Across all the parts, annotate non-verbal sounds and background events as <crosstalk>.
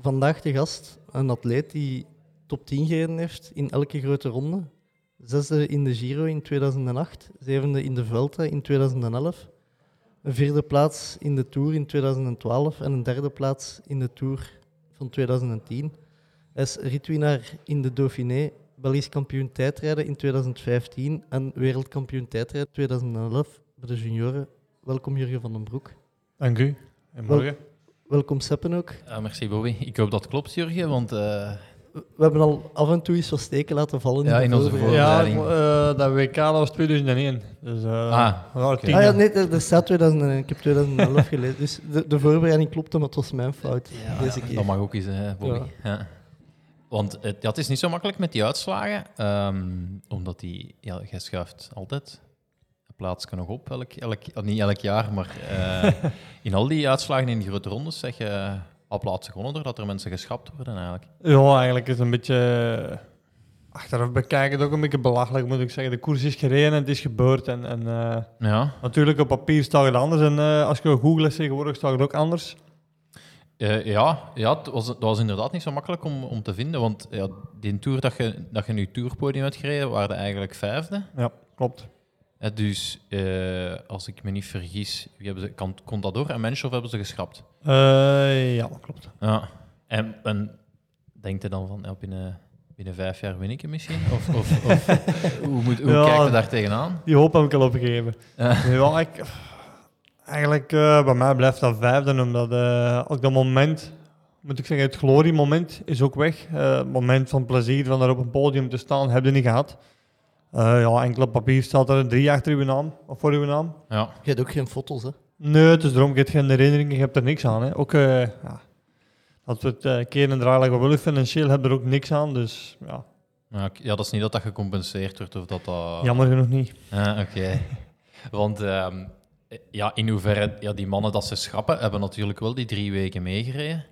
Vandaag de gast, een atleet die top 10 gereden heeft in elke grote ronde. Zesde in de Giro in 2008, zevende in de Vuelta in 2011, een vierde plaats in de Tour in 2012 en een derde plaats in de Tour van 2010. Hij is ritwinnaar in de Dauphiné, Belgisch kampioen tijdrijden in 2015 en wereldkampioen tijdrijden 2011 bij de junioren. Welkom Jurgen van den Broek. Dank u. En morgen. Welkom Seppen ook. Merci Bobby. Ik hoop dat het klopt, Jurgen, want eh, We hebben al af en toe eens wat steken laten vallen. Ja, in onze voorbereiding. Ja, eh, dat WK dat was 2001. Dus, eh Ah, tien Ah ja, nee, er er staat 2001. Ik heb 2011 <laughs> gelezen. Dus de, de voorbereiding klopte, maar het was mijn fout deze keer. dat mag ook eens, hè, Bobby. Ja. Want het, ja, het is niet zo makkelijk met die uitslagen, ehm, omdat die, ja, jij schuift altijd plaatsje nog op, elk, elk, ah, niet elk jaar, maar eh, <laughs> in al die uitslagen in die grote rondes zeg je al plaatsen gewonnen doordat er mensen geschrapt worden eigenlijk. Ja, eigenlijk is het een beetje... eh, Achteraf bekijken het ook een beetje belachelijk, moet ik zeggen. De koers is gereden en het is gebeurd. En, en eh, Ja, natuurlijk, op papier staat het anders. En als je googelt tegenwoordig, staat het ook anders. Ja, ja het, was, het was inderdaad niet zo makkelijk om, om te vinden, want ja, die tour dat je, dat je nu tourpodium hebt gereden, waren eigenlijk vijfde. Ja, klopt. Eh, dus eh, als ik me niet vergis, wie hebben ze, kan, Contador en Menschov hebben ze geschrapt. Eh, ja, klopt. Ja. En, en denkt je dan van, ja, binnen, binnen vijf jaar win ik hem misschien? Of, of, of <laughs> hoe, moet, hoe Ja. kijkt je daar tegenaan? Die hoop heb ik al opgegeven. Ja. Ik, eigenlijk bij mij blijft dat vijfde, omdat ook dat moment, moet ik zeggen, het gloriemoment is ook weg. Het moment van plezier van daar op een podium te staan, heb je niet gehad. Eh, ja, enkel op papier staat er een drie achter uw naam, of voor uw naam. Ja. Je hebt ook geen foto's, hè? Nee, het is daarom, je hebt geen herinneringen, je hebt er niks aan. Hè. Ook, eh, ja, dat we het uh, keer en draaien wat willen, financieel hebben we er ook niks aan, dus ja, Ja, ik- ja, dat is niet dat dat gecompenseerd wordt of dat dat... jammer genoeg niet. Oké. <laughs> Want ehm, ja, in hoeverre ja, die mannen dat ze schrappen, hebben natuurlijk wel die drie weken meegereden.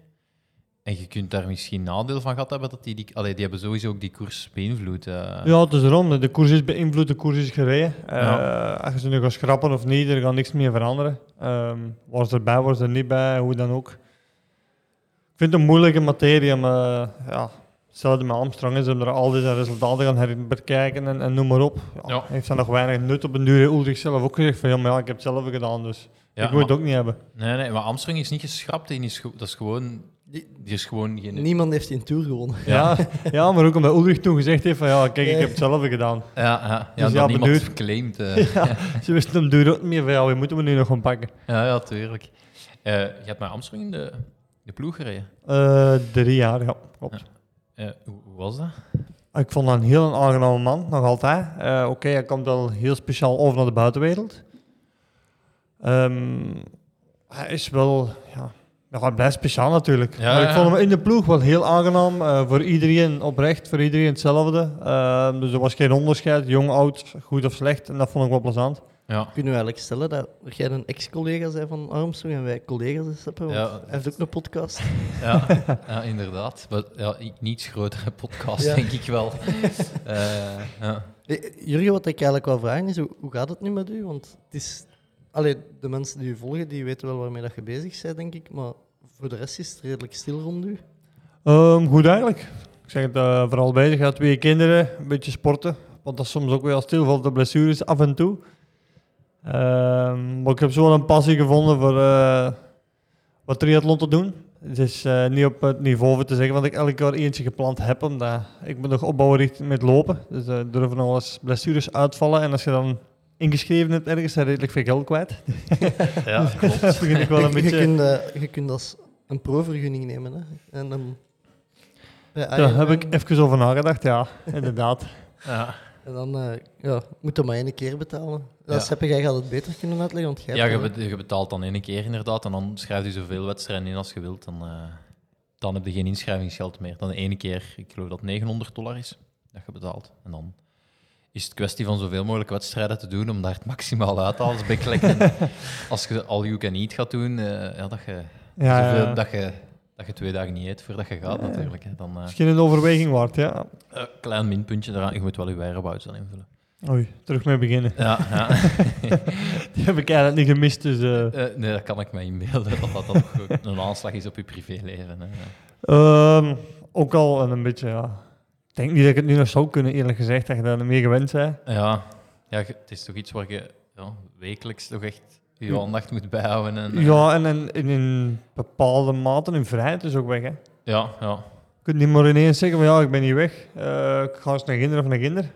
En je kunt daar misschien nadeel van gehad hebben dat die, die, allee, die hebben sowieso ook die koers beïnvloed. eh. Ja, het is erom. De koers is beïnvloed, de koers is gereden. Eh, Ja. Als je ze nu gaat schrappen of niet, er gaat niks meer veranderen. Ehm was erbij, was er niet bij, hoe dan ook. Ik vind het een moeilijke materie, maar eh, ja, hetzelfde met Armstrong is, ze hebben er al deze resultaten gaan herbekijken en, en noem maar op. Ja, Ja. Heeft nog weinig nut op een duur. Ulrich zelf ook gezegd van ja, maar ja, ik heb het zelf gedaan, dus Ja, ik moet het ook niet hebben. Nee, nee, maar Armstrong is niet geschrapt. Die is, dat is gewoon... Die- Die is gewoon geen... Niemand heeft die Tour gewonnen. Ja. <laughs> Ja, maar ook omdat Ulrich toen gezegd heeft van ja, kijk, ik heb het zelf gedaan. Ja, ja, ja Dus dat ja, niemand eh. <laughs> Ja, ze wisten hem duur ook niet meer van ja, wie moeten we nu nog gaan pakken? ja, ja, tuurlijk. Eh, je hebt met Armstrong in de, de ploeg gereden. Eh, drie jaar, ja, klopt. Eh, hoe, hoe was dat? Ik vond dat een heel aangename man, nog altijd. Eh, Oké, hij komt wel heel speciaal over naar de buitenwereld. Ehm, hij is wel, ja, ja, blijft speciaal natuurlijk. Ja, maar ik ja. vond hem in de ploeg wel heel aangenaam. eh, voor iedereen oprecht, voor iedereen hetzelfde. Ehm, dus er was geen onderscheid, jong, oud, goed of slecht. En dat vond ik wel plezant. Ja. Kunnen we eigenlijk stellen dat jij een ex-collega bent van Armstrong en wij collega's hebben? Want Ja. Hij heeft ook een podcast. <laughs> Ja, ja inderdaad. Maar, ja, niets grotere podcast, Ja. denk ik wel. <laughs> Eh, ja. Eh, Jurgen, wat ik eigenlijk wil vragen is, hoe, hoe gaat het nu met u? Want het is... Allee, de mensen die u volgen, die weten wel waarmee dat je bezig bent, denk ik. Maar voor de rest is het redelijk stil rond u. Ehm, goed eigenlijk. Ik zeg het eh, vooral bezig. Ja, twee kinderen, een beetje sporten. Want dat is soms ook wel stilvalt de blessures af en toe. Ehm, maar ik heb zo wel een passie gevonden voor eh, wat triathlon te doen. Het is eh, niet op het niveau voor te zeggen, want ik elk jaar eentje gepland heb. Omdat ik moet nog opbouwen richting met lopen. Dus er durven nog eens blessures uitvallen. En als je dan ingeschreven hebt ergens, je redelijk veel geld kwijt. <laughs> ja, <laughs> klopt. dat begin ik wel een je, beetje... kunt, eh, je kunt als een pro-vergunning nemen. Hè? En Daar heb Ironman. ik even over nagedacht, ja, inderdaad. <laughs> Ja. En dan eh, ja, moet je maar één keer betalen. Ja. Dat Seppe, jij gaat het beter kunnen uitleggen, want jij Ja, je, je betaalt dan één keer inderdaad en dan schrijf je zoveel wedstrijden in als je wilt. Dan, eh, dan heb je geen inschrijvingsgeld meer. Dan de ene keer, ik geloof dat het 900 dollar is, dat je betaalt. En dan is het kwestie van zoveel mogelijk wedstrijden te doen om daar het maximaal uit te halen. Dus een- <laughs> als je all you can eat gaat doen, eh, ja, dat, je, Ja, zoveel- dat, je, dat je twee dagen niet eet voordat je gaat natuurlijk. Hè. Dan eh, Misschien een overweging waard, ja. eh, klein minpuntje eraan. Je moet wel je whereabouts dan invullen. Oei, terug mee beginnen. Ja, ja. <laughs> Die heb ik eigenlijk niet gemist, dus... nee, dat kan ik me inbeelden, dat dat ook een aanslag is op je privéleven. Hè. Ehm, ook al een beetje, ja. Ik denk niet dat ik het nu nog zou kunnen, eerlijk gezegd, dat je daar mee gewend bent. Ja, ja, het is toch iets waar je ja, wekelijks toch echt je aandacht moet bijhouden. En, eh, Ja, en, en in, in bepaalde mate in vrijheid is ook weg, hè. ja, ja. Je kunt niet maar ineens zeggen van ja, ik ben niet weg. Eh, ik ga eens naar Ginder of naar Ginder.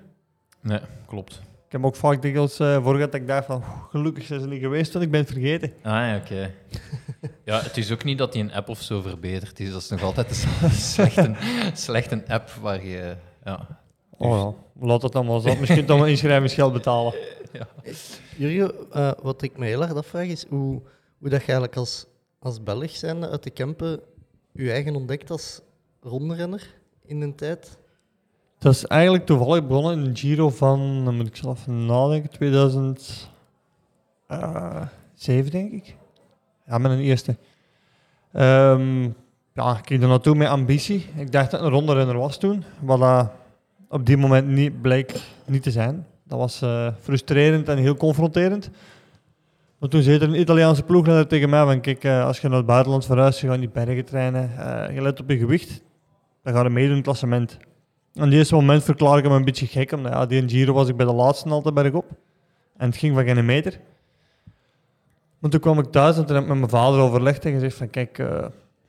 Nee, klopt. Ik heb ook vaak dikwijls eh voor dat ik dacht van "Oeh, gelukkig zijn ze niet geweest, want ik ben het vergeten. Ah ja, oké. <laughs> Ja, het is ook niet dat die een app of zo verbeterd is. Dat is nog altijd een <laughs> slechte, slechte app waar je... Ja, Oh ja, laat dat dan maar zat. Misschien toch maar inschrijvingsgeld betalen. <laughs> Jurgen, eh, wat ik me heel erg afvraag is hoe, hoe dat je eigenlijk als, als Belg zijnde uit de Kempen je eigen ontdekt als rondrenner in een tijd. Dat is eigenlijk toevallig begonnen in een Giro van, moet ik zelf nadenken, 2007 denk ik. Ja, met een eerste. Ehm, ja, ik ging er naartoe met ambitie. Ik dacht dat een rondrenner was toen, wat op die moment niet, bleek niet te zijn. Dat was eh, frustrerend en heel confronterend. Maar toen zei er een Italiaanse ploegleider tegen mij van, kijk, eh, als je naar het buitenland verhuist, je gaat niet bergen trainen, eh, je let op je gewicht, dan ga je meedoen in het klassement. Die eerste moment verklaar ik hem een beetje gek, omdat ja, die Giro was ik bij de laatste altijd bergop. En het ging van geen meter. Maar toen kwam ik thuis en toen heb ik met mijn vader overlegd en gezegd van kijk, eh,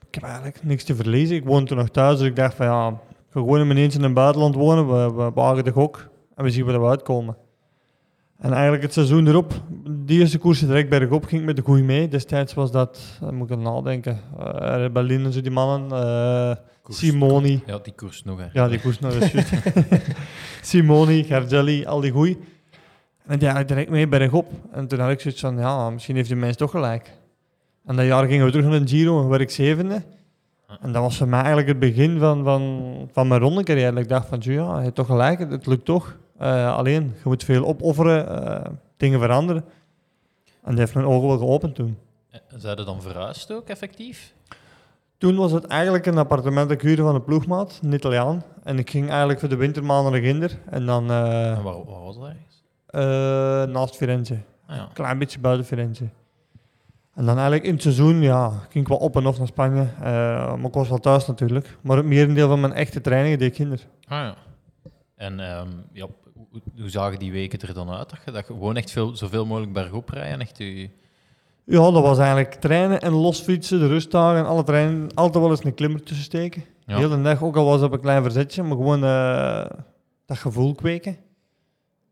ik heb eigenlijk niks te verliezen. Ik woon toen nog thuis, dus ik dacht van ja, ik ga gewoon in het buitenland wonen. We, we wagen de gok en we zien waar we uitkomen. En eigenlijk het seizoen erop, die eerste koers direct bergop, ging met de goeie mee. Destijds was dat, dan moet ik even nadenken, uh, Rebellin en zo die mannen, eh, koers- Simoni. Ja, die koers nog. Hè. Ja, die koers de juist. <laughs> Simoni, Garzelli, al die goeie. En die eigenlijk direct mee bergop. En toen had ik zoiets van, ja, misschien heeft die mens toch gelijk. En dat jaar gingen we terug naar een Giro en werd ik zevende. En dat was voor mij eigenlijk het begin van, van, van mijn rondecarrière. Ik dacht van, ja, je hebt toch gelijk, het, het lukt toch. Eh, alleen, je moet veel opofferen, eh, dingen veranderen. En dat heeft mijn ogen wel geopend toen. Eh, Zijn er dan verhuisd ook, effectief? Toen was het eigenlijk een appartement dat ik huurde van een ploegmaat, een Italiaan. En ik ging eigenlijk voor de wintermaanden naar Ginder. En dan En waar, waar was dat ergens? naast Firenze. Ah, ja. Een klein beetje buiten Firenze. En dan eigenlijk in het seizoen, ja, ging ik wel op en af naar Spanje. Eh, maar ik was wel thuis natuurlijk. Maar het merendeel van mijn echte trainingen deed ik Ginder. Ah, ja. En ehm, ja, hoe, hoe zagen die weken er dan uit? Dat je, dat gewoon echt veel, zoveel mogelijk bergop rijden? Echt je, Ja, dat was eigenlijk trainen en losfietsen, de rustdagen en alle trainen. Altijd wel eens een klimmer tussen steken. Ja. Heel de dag, ook al was het op een klein verzetje, maar gewoon eh, dat gevoel kweken.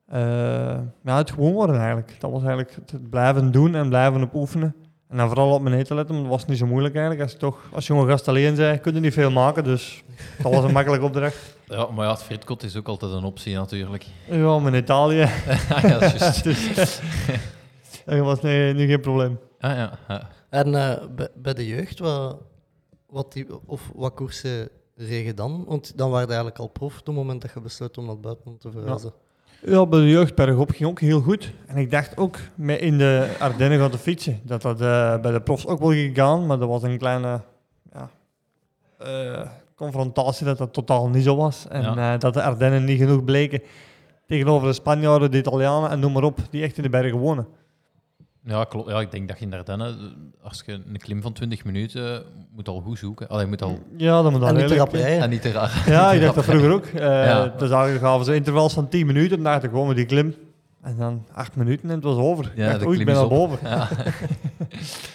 Eh, ja, het gewoon worden eigenlijk. Dat was eigenlijk het, het blijven doen en blijven op oefenen. En dan vooral op mijn eten letten, want dat was niet zo moeilijk eigenlijk. Als, je toch, als jonge gast alleen zei, kun je niet veel maken, dus dat was een makkelijke opdracht. Ja, maar ja, het fritkot is ook altijd een optie natuurlijk. Ja, maar in Italië, <laughs> ah, ja, dat is juist. <laughs> dus, <laughs> dat was nu, nu geen probleem. Ah, ja, ja. En eh, bij, bij de jeugd, wat, wat, die, of wat koersen regen dan? Want dan waren je eigenlijk al prof op het moment dat je besloot om naar het buitenland te verhuizen. Ja, bij de jeugd bergop ging ook heel goed. En ik dacht ook met in de Ardennen gaan te fietsen. Dat dat eh, bij de profs ook wel ging gaan. Maar dat was een kleine ja, eh, confrontatie dat dat totaal niet zo was. En Ja. eh, dat de Ardennen niet genoeg bleken tegenover de Spanjaarden, de Italianen en noem maar op. Die echt in de bergen wonen. Ja, klopt. Ja, ik denk dat je in Dardenne, als je een klim van 20 minuten, moet al goed zoeken. Allee, je moet al... Ja, dat moet dan en niet rap rijden. En niet te raar. Ja, ik <laughs> dacht dat vroeger ook. Eh Ja. Dus daar gaven ze intervals van 10 minuten. Ik gewoon met die klim. En dan 8 minuten en het was over. ik Ja, dacht, de oei, ik ben is al op. boven. Ja. <laughs>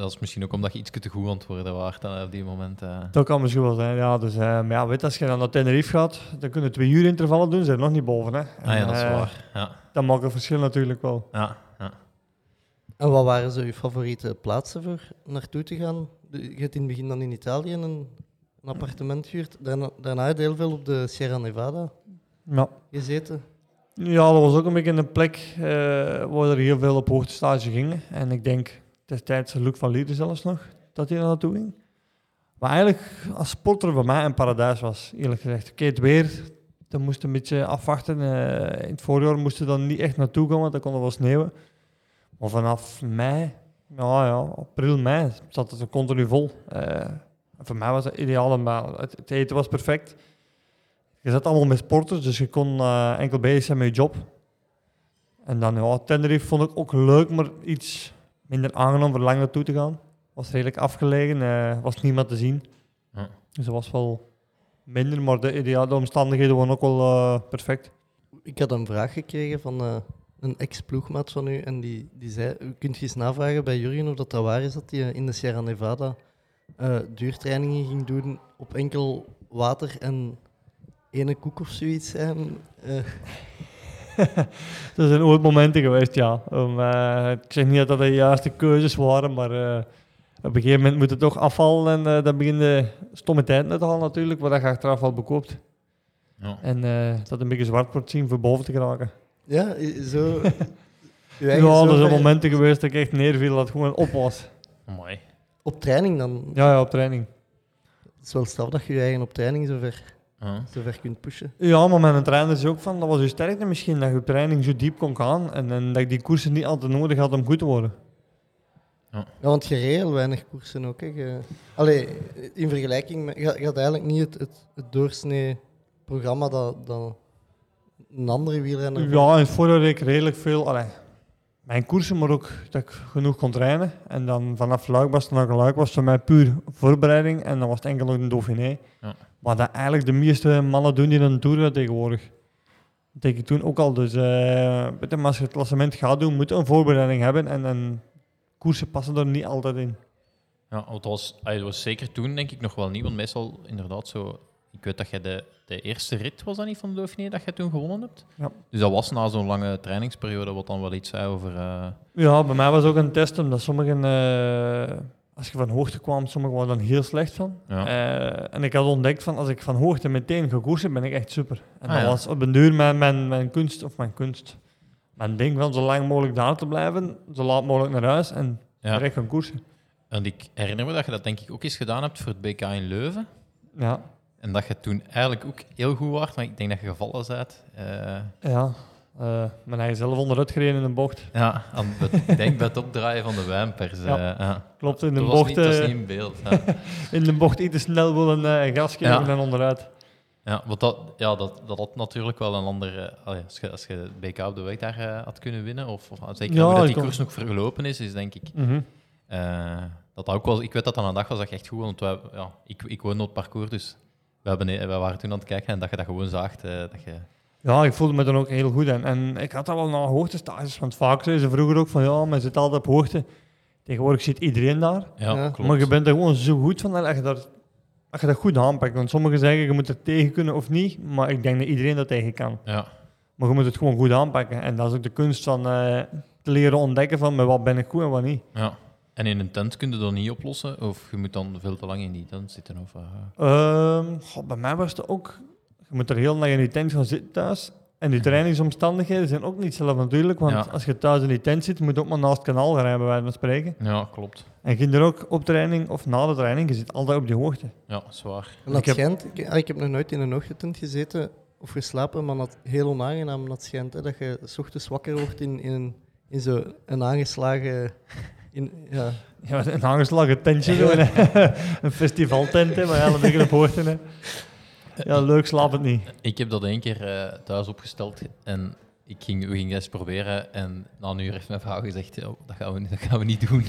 Dat is misschien ook omdat je iets te goed aan het worden waard dan op die moment. eh. Dat kan misschien wel zijn, ja. Dus, eh, maar ja, weet, als je dan naar Tenerife gaat, dan kunnen twee uur intervallen doen, zijn nog niet boven. Hè. Ah ja, dat is eh, waar. Ja, Dat maakt een verschil natuurlijk wel. ja, ja. En wat waren zo je favoriete plaatsen voor naartoe te gaan? Je hebt in het begin dan in Italië een, een appartement gehuurd. Daarna, daarna heb je heel veel op de Sierra Nevada Ja. gezeten. ja, dat was ook een beetje een plek eh, waar er heel veel op hoogtestage gingen. En ik denk destijds Luc van Lieden zelfs nog, dat hij er naartoe ging. Wat eigenlijk als sporter voor mij een paradijs was, eerlijk gezegd. Oké, het weer, dan moest een beetje afwachten. Eh, in het voorjaar moesten we dan niet echt naartoe komen, want dan kon er wel sneeuwen. Maar vanaf mei, ja, ja, april, mei, zat het continu vol. Eh, voor mij was het ideaal, maar het, het eten was perfect. Je zat allemaal met sporters, dus je kon eh, enkel bezig zijn met je job. En dan, ja, Tenerife vond ik ook leuk, maar iets minder aangenaam voor lang naartoe te gaan. Was redelijk afgelegen, eh was niemand te zien. Ja. Dus dat was wel minder, maar de, idea- de omstandigheden waren ook wel eh, perfect. Ik had een vraag gekregen van eh, een ex-ploegmaat van u en die, die zei, u kunt je eens navragen bij Jurgen of dat, dat waar is dat hij in de Sierra Nevada eh, duurtrainingen ging doen op enkel water en ene koek of zoiets zijn. Dat <laughs> zijn ooit momenten geweest, ja. Om, eh, ik zeg niet dat dat de juiste keuzes waren, maar eh, op een gegeven moment moet het toch afvallen en eh, dan begin je stomme tijd te halen natuurlijk, wat je achteraf al bekoopt. Ja. En eh, dat een beetje zwart wordt zien voor boven te geraken. ja, zo. <laughs> Ja, er zijn momenten geweest dat ik echt neerviel, dat het gewoon op was. Mooi. Op training dan. Ja, ja, op training. Het is wel straf dat je je eigen op training zover, Ja. zover kunt pushen. Ja, maar mijn trainer is ook van, dat was je sterkte misschien, dat je op training zo diep kon gaan en, en dat ik die koersen niet altijd nodig had om goed te worden. Ja, want je reed heel weinig koersen ook. Hè. Je- Allee, in vergelijking met... Je, je had eigenlijk niet het, het, het doorsnee programma dat, dat een andere wielrenner... Ja, in het voorjaar reed ik redelijk veel. Allee, mijn koersen, maar ook dat ik genoeg kon trainen. En dan vanaf Luikbas naar Luik was voor mij puur voorbereiding. En dan was het enkel nog een Dauphiné. Ja. Maar dat eigenlijk de meeste mannen doen die een Tour tegenwoordig. Dat deed ik toen ook al. Dus maar als je het klassement gaat doen, moet je een voorbereiding hebben. En, en koersen passen er niet altijd in. Ja, het was, ah, het was zeker toen denk ik nog wel niet, want meestal inderdaad zo... Ik weet dat jij de, de eerste rit was dat niet van de Dauphiné dat jij toen gewonnen hebt. Ja. Dus dat was na zo'n lange trainingsperiode, wat dan wel iets zei over... eh, Ja, bij mij was ook een test, omdat sommigen, eh, als je van hoogte kwam, sommigen waren dan heel slecht van. Ja. Eh, en ik had ontdekt van, als ik van hoogte meteen ga koersen, ben ik echt super. En Ah, dat ja. was op een duur mijn, mijn, mijn kunst, of mijn kunst, mijn ding van zo lang mogelijk daar te blijven, zo laat mogelijk naar huis en ja. direct gaan koersen. En ik herinner me dat je dat denk ik ook eens gedaan hebt voor het BK in Leuven. Ja, En dat je toen eigenlijk ook heel goed was, maar ik denk dat je gevallen bent. Eh, ja. Eh mijn eigen zelf onderuit gereden in een bocht. ja, aan het- ik denk bij het opdraaien van de wijnpers. Ja. eh, ja. Klopt, in de Dat bocht, niet, dat is eh, niet in beeld. Ja. <laughs> in de bocht iets te snel willen eh gas geven Ja. en onderuit. Ja, want dat, ja, dat, dat had natuurlijk wel een andere... als, je, als je BK op de weg daar had kunnen winnen, of, of zeker Ja, hoe dat die koers nog verlopen is, is denk ik... Mhm. dat ook wel, ik weet dat dat een dag was dat echt goed, want wij, ja, ik, ik woonde op het parcours, dus we, hebben, waren toen aan het kijken en dat je dat gewoon zaagt. dat je, Ja, ik voelde me dan ook heel goed. En, en ik had dat wel na hoogtestages, want vaak zeiden ze vroeger ook van ja, men zit altijd op hoogte. Tegenwoordig zit iedereen daar. ja, Ja. klopt. Maar je bent er gewoon zo goed van dat je, daar, dat je dat goed aanpakt. Want sommigen zeggen je moet er tegen kunnen of niet, maar ik denk dat iedereen dat tegen kan. Ja, Maar je moet het gewoon goed aanpakken. En dat is ook de kunst van eh, te leren ontdekken van met wat ben ik goed en wat niet. ja. En in een tent kun je dat niet oplossen, of je moet dan veel te lang in die tent zitten. Of, eh, Ehm, goh, bij mij was het ook, je moet er heel lang in die tent gaan zitten thuis. En die trainingsomstandigheden zijn ook niet zelf natuurlijk, want Ja. als je thuis in die tent zit, moet je ook maar naast het kanaal gaan rijden, bij wijze van spreken. ja, klopt. En je er ook op training of na de training, je zit altijd op die hoogte. Ja, zwaar. En dat Ik heb- schijnt, ik, ik heb nog nooit in een ochtendtent gezeten of geslapen, maar dat heel onaangenaam dat schijnt. Hè, dat je s ochtends wakker wordt in, in, een- in zo'n een aangeslagen... In, ja. Ja, een aangeslagen tentje, zo, hè. <laughs> een festivaltent, hè, maar ja, een beetje op hoogte. Hè. <laughs> Ja, leuk slaap het niet. Ik heb dat één keer eh, thuis opgesteld en ik ging, we gingen eens proberen. En na een uur heeft mijn vrouw gezegd: "Ja, dat, gaan we, niet- dat gaan we niet doen.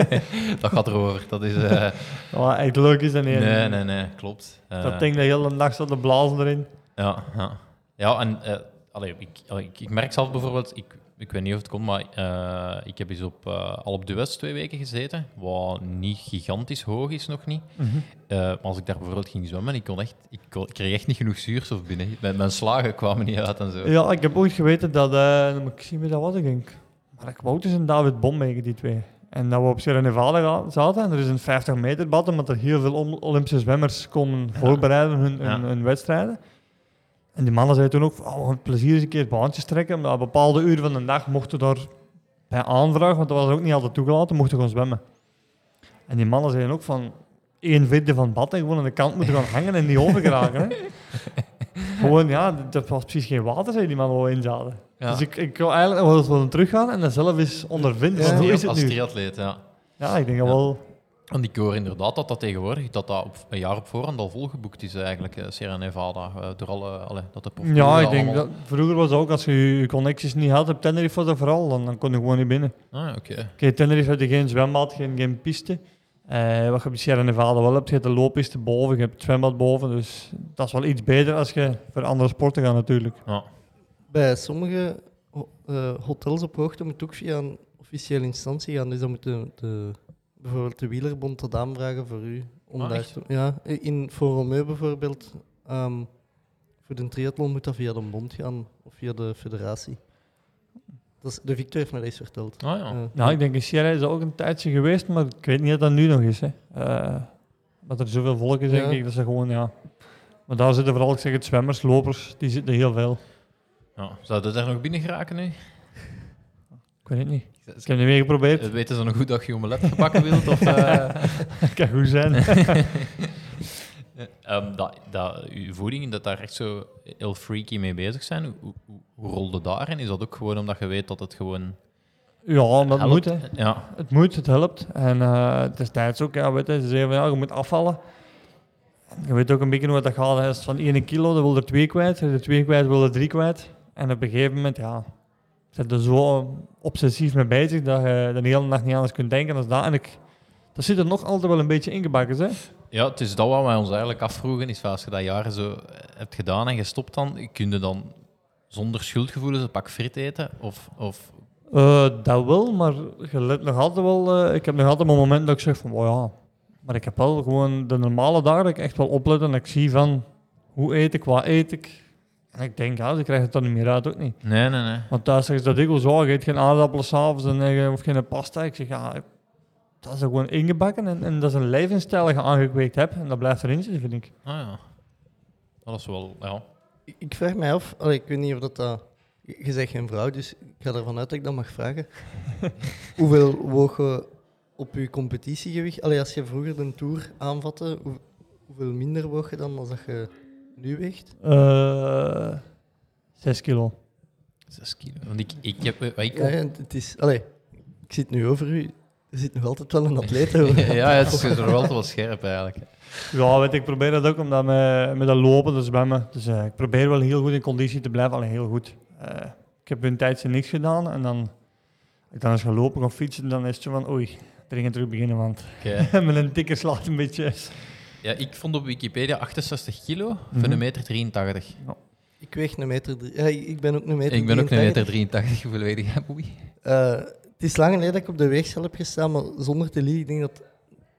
<laughs> dat gaat erover. Dat is. eh, Ja, echt leuk is dat niet. nee, nee, nee, klopt. Eh, Dat ding de hele nacht zat te blazen erin. Ja, ja. ja en allee, ik, allee, ik, ik merk zelf bijvoorbeeld, ik, ik weet niet of het komt, maar eh, ik heb eens op, eh, al op Duets twee weken gezeten, wat niet gigantisch hoog is nog niet. Eh, maar als ik daar bijvoorbeeld ging zwemmen, ik, kon echt, ik, kon- ik kreeg echt niet genoeg zuurstof binnen. Mijn, mijn slagen kwamen niet uit en zo. Ja, ik heb ooit geweten dat, moet ik zien wie dat was, ik denk. Maar ik Wouters en David Bommegen, die twee. En dat we op Sierra Nevada zaten, en er is een 50 meter bad, omdat er heel veel Ol- Olympische zwemmers komen voorbereiden hun, hun, Ja. hun wedstrijden. En die mannen zeiden toen ook, van, oh, plezier eens een keer baantjes trekken, omdat op bepaalde uren van de dag mochten daar bij aanvraag, want dat was ook niet altijd toegelaten, mochten gewoon zwemmen. En die mannen zeiden ook van, één vierde van het bad en gewoon aan de kant moeten gaan hangen en niet overgeraken. hè. <laughs> gewoon, ja, dat was precies geen water, zei die man wel in zaten. Ja. Dus ik, ik wil eigenlijk nog wel eens teruggaan en dat zelf eens ondervinden. Ja. hoe is het als triatleet, ja. Ja, ik denk dat wel... Want ik hoor inderdaad dat dat tegenwoordig dat dat op een jaar op voorhand al volgeboekt is, eigenlijk, eh, Sierra Nevada. eh, door alle, alle, dat de Ja, ik denk dat vroeger was het ook als je je connecties niet had op Tenerife was dat vooral, dan, dan kon je gewoon niet binnen. Ah, oké. Oké, Tenerife had je geen zwembad, geen, geen piste. Eh, wat je op Sierra Nevada wel hebt, je hebt de looppiste boven, je hebt het zwembad boven. Dus dat is wel iets beter als je voor andere sporten gaat natuurlijk. Ja. Bij sommige ho- eh, hotels op hoogte moet ook via een officiële instantie gaan. Dus dan moet de, de, bijvoorbeeld de wielerbond dat aanvragen voor u. Om Ah, daar echt? te- ja, in voor Romeo bijvoorbeeld. ehm, voor de triathlon moet dat via de bond gaan of via de federatie. Dat is, de Victor heeft mij dat eens verteld. Ah, ja. Nou, ik denk in Sierra is dat ook een tijdje geweest, maar ik weet niet of dat nu nog is. Hè. Eh, dat er zoveel volk is, denk Ja. ik, dat ze gewoon, ja... Maar daar zitten vooral, ik zeg het, zwemmers, lopers, die zitten heel veel. ja. Zou dat er nog binnen geraken nu? Ik weet het niet. Ik heb het niet meer geprobeerd. Eh, Weten ze nog goed dat je omelet gebakken wilt? Of, eh, <laughs> Het kan goed zijn. <laughs> <laughs> ehm, dat, dat uw voeding, dat daar echt zo heel freaky mee bezig zijn. Hoe, hoe, hoe rolde daarin? Is dat ook gewoon omdat je weet dat het gewoon... ja, dat helpt? moet, hè. Ja, Het moet, het helpt. En eh destijds ook, ja, weet je, ze zeiden van ja, je moet afvallen. Je weet ook een beetje hoe dat gaat. Als het van 1 kilo, dan wil er 2 kwijt. Als je er 2 kwijt, wil er 3 kwijt. En op een gegeven moment, ja, zit er zo obsessief mee bezig dat je de hele nacht niet anders kunt denken als dat. En ik, dat zit er nog altijd wel een beetje ingebakken, hè. ja, het is dat wat wij ons eigenlijk afvroegen. Is als je dat jaren zo hebt gedaan en gestopt dan, kun je dan zonder schuldgevoelens een pak frit eten? Of, of Eh, dat wel, maar je let nog altijd wel... eh, ik heb nog altijd een moment dat ik zeg van, oh ja... Maar ik heb wel gewoon de normale dagen dat ik echt wel oplet en ik zie van... Hoe eet ik, wat eet ik? En ik denk, ja, ze krijgen het dan niet meer uit, ook niet. Nee, nee, nee. Want thuis zeggen ze dat ik wel zo, je eet geen aardappelen s'avonds en, eh, of geen pasta. Ik zeg, ja, dat is er gewoon ingebakken en, en dat is een levensstijl dat je aangekweekt hebt. En dat blijft erin zitten, vind ik. Ah ja. Dat is wel, ja. Ik, ik vraag mij af, allee, ik weet niet of dat... dat je zegt geen vrouw, dus ik ga ervan uit dat ik dat mag vragen. <laughs> Hoeveel woog je op je competitiegewicht? Allee, als je vroeger de Tour aanvatte, hoe- hoeveel minder woog je dan als dat je nu weegt? Eh zes kilo. Zes kilo. Want ik, ik heb... wat Ik, Ja, ja, het is... Allee, ik zit nu over u. Er zit nog altijd wel een atleet <laughs> over. ja, het is er wel wel scherp eigenlijk. Ja, weet ik probeer dat ook omdat met, met dat lopen, dat zwemmen. Dus eh, ik probeer wel heel goed in conditie te blijven, alleen heel goed. Eh, ik heb een tijdje niks gedaan en dan, ik dan eens ga lopen of fietsen, dan is het zo van oei, dringend terug beginnen, want met een dikke slaat een beetje. Ja, ik vond op Wikipedia 68 kilo Mhm. een meter 83. Ik weeg een meter... drie- Ja, ik ben ook een meter Ik ben ook een 83. meter 83. Hoeveel weet ik? Oei. Eh, het is lang geleden dat ik op de weegschaal heb gestaan, maar zonder te liegen, ik denk dat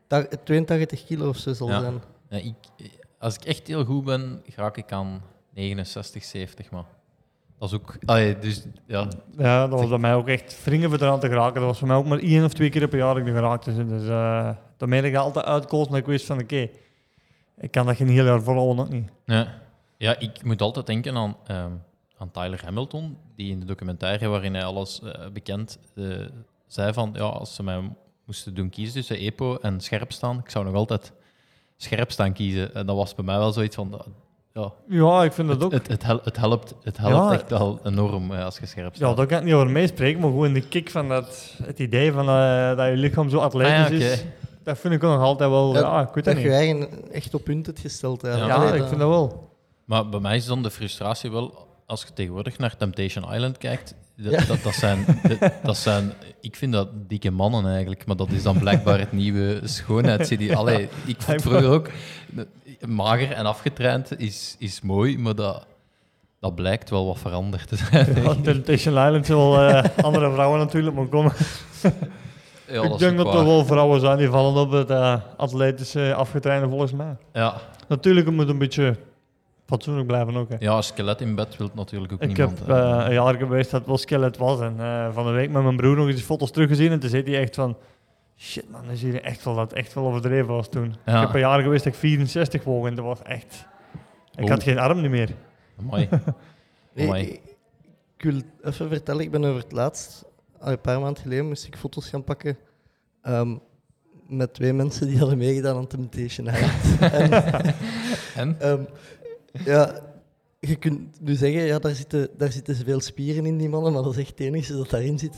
ta- 82 kilo of zo zal Ja. zijn. Ja, ik, als ik echt heel goed ben, raak ik aan 69, 70. Maar dat is ook... Allee, dus, ja, Ja, dat was bij mij ook echt wringen voor eraan te geraken. Dat was voor mij ook maar één of twee keer per jaar dat ik er geraakt is. Dus uh, daarmee dat ik altijd uitkoos, maar ik wist van oké, ik kan dat geen heel jaar volhouden ook niet. Ja, ja ik moet altijd denken aan, ehm, aan Tyler Hamilton, die in de documentaire waarin hij alles eh, bekend eh, zei van, ja, als ze mij moesten doen kiezen tussen EPO en scherp staan, ik zou nog altijd scherp staan kiezen. En dat was bij mij wel zoiets van, ja, Ja, ik vind dat het, ook. het, het, hel- het helpt, het helpt Ja. echt wel enorm eh, als je scherp Ja, staat. daar kan ik niet over meespreken, maar gewoon de kick van dat, het idee van dat je lichaam zo atletisch Ah ja, oké. is, dat vind ik ook nog altijd wel, ja, Ja, ik weet dat dat je niet. eigen echt op punt hebt gesteld. Ja. Allee, ik vind dat wel. Maar bij mij is dan de frustratie wel, als je tegenwoordig naar Temptation Island kijkt, dat, Ja. dat, dat, zijn, <laughs> dat, dat zijn, ik vind dat dikke mannen eigenlijk, maar dat is dan blijkbaar het nieuwe schoonheidsideaal. Allee, ik vond vroeger ook, mager en afgetraind is, is mooi, maar dat, dat blijkt wel wat veranderd te zijn. Ja, Temptation Island zullen wel eh, andere vrouwen natuurlijk maar komen. <laughs> Ja, ik denk dat er wel vrouwen zijn die vallen op het eh, atletische afgetrainde volgens mij. Ja. Natuurlijk, het moet een beetje fatsoenlijk blijven ook. Hè. ja, skelet in bed wil natuurlijk ook Ik niemand. heb hè. eh, een jaar geweest dat het wel skelet was. En eh, van de week met mijn broer nog eens foto's teruggezien. En toen zei hij echt van... Shit man, dan zie je echt wel dat het echt wel overdreven was toen. Ja. Ik heb een jaar geweest dat ik 64 woog. En dat was echt... Ik Oh. had geen arm meer. Amai. <laughs> Nee, ik, ik wil even vertellen, ik ben over het laatst, een paar maanden geleden, moest ik foto's gaan pakken. Ehm, met twee mensen die hadden meegedaan aan Temptation Island. <laughs> en, En? ehm, ja, je kunt nu zeggen, ja, daar zitten, daar zitten veel spieren in die mannen, maar dat is echt het enige dat daarin zit.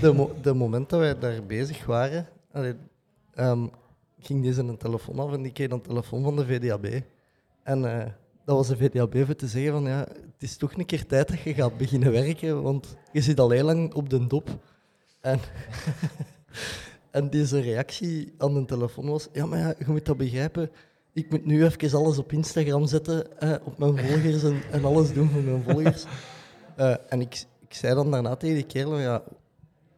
De, mo de moment dat wij daar bezig waren, allee, ehm, ging deze een telefoon af en ik kreeg een telefoon van de VDAB. En eh, dat was de voor te zeggen van, ja, het is toch een keer tijd dat je gaat beginnen werken, want je zit al heel lang op de dop. En, <laughs> en deze reactie aan de telefoon was, ja, maar ja, je moet dat begrijpen, ik moet nu even alles op Instagram zetten, eh, op mijn volgers en, en alles doen voor mijn volgers. <laughs> Eh, en ik, ik zei dan daarna tegen die kerel, ja,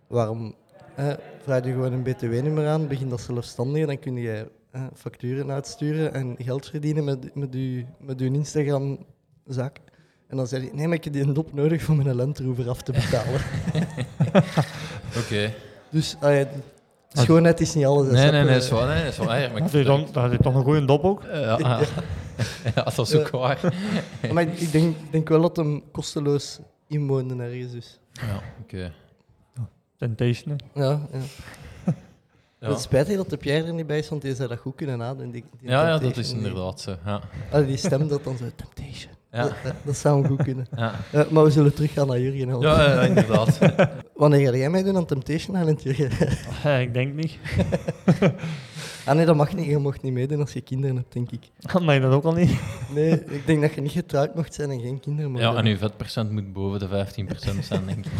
waarom eh, vraag je gewoon een btw-nummer aan, begin dat zelfstandig, dan kun je eh, facturen uitsturen en geld verdienen met, met, je, met uw Instagram-zaak. En dan zei hij, nee, maar ik heb die dop nodig voor mijn Land Rover af te betalen. <laughs> Oké. dus ja, schoonheid is niet alles. Nee, nee, nee, dat is waar. Nee, dat is. Ja, maar Had ik- hij dan, had hij toch een goede dop ook? Eh, ja, ja. <laughs> ja, dat is ook waar. <laughs> Maar ik, denk, denk wel dat hem kosteloos inwoonde ergens dus. Ja, oké. Temptation. hè. Ja, ja. Ja. Het is spijtig dat de Pierre er niet bij is, want die zou dat goed kunnen nadoen. Die, die Ja, ja, dat is inderdaad zo. Ja. Ah, die stem dat dan zo, Temptation. Ja. Dat, dat, dat zou hem goed kunnen. Ja. Eh, maar we zullen teruggaan naar Jurgen. Ja, ja, inderdaad. <laughs> Wanneer ga jij meedoen aan Temptation Island, Jurgen? <laughs> Ik denk niet. <laughs> ah nee, dat mag niet. Je mocht niet meedoen als je kinderen hebt, denk ik. Maar dat ook al niet. Nee, ik denk dat je niet getrouwd mocht zijn en geen kinderen mocht Ja, en uw vetpercent moet boven de 15% zijn, denk ik.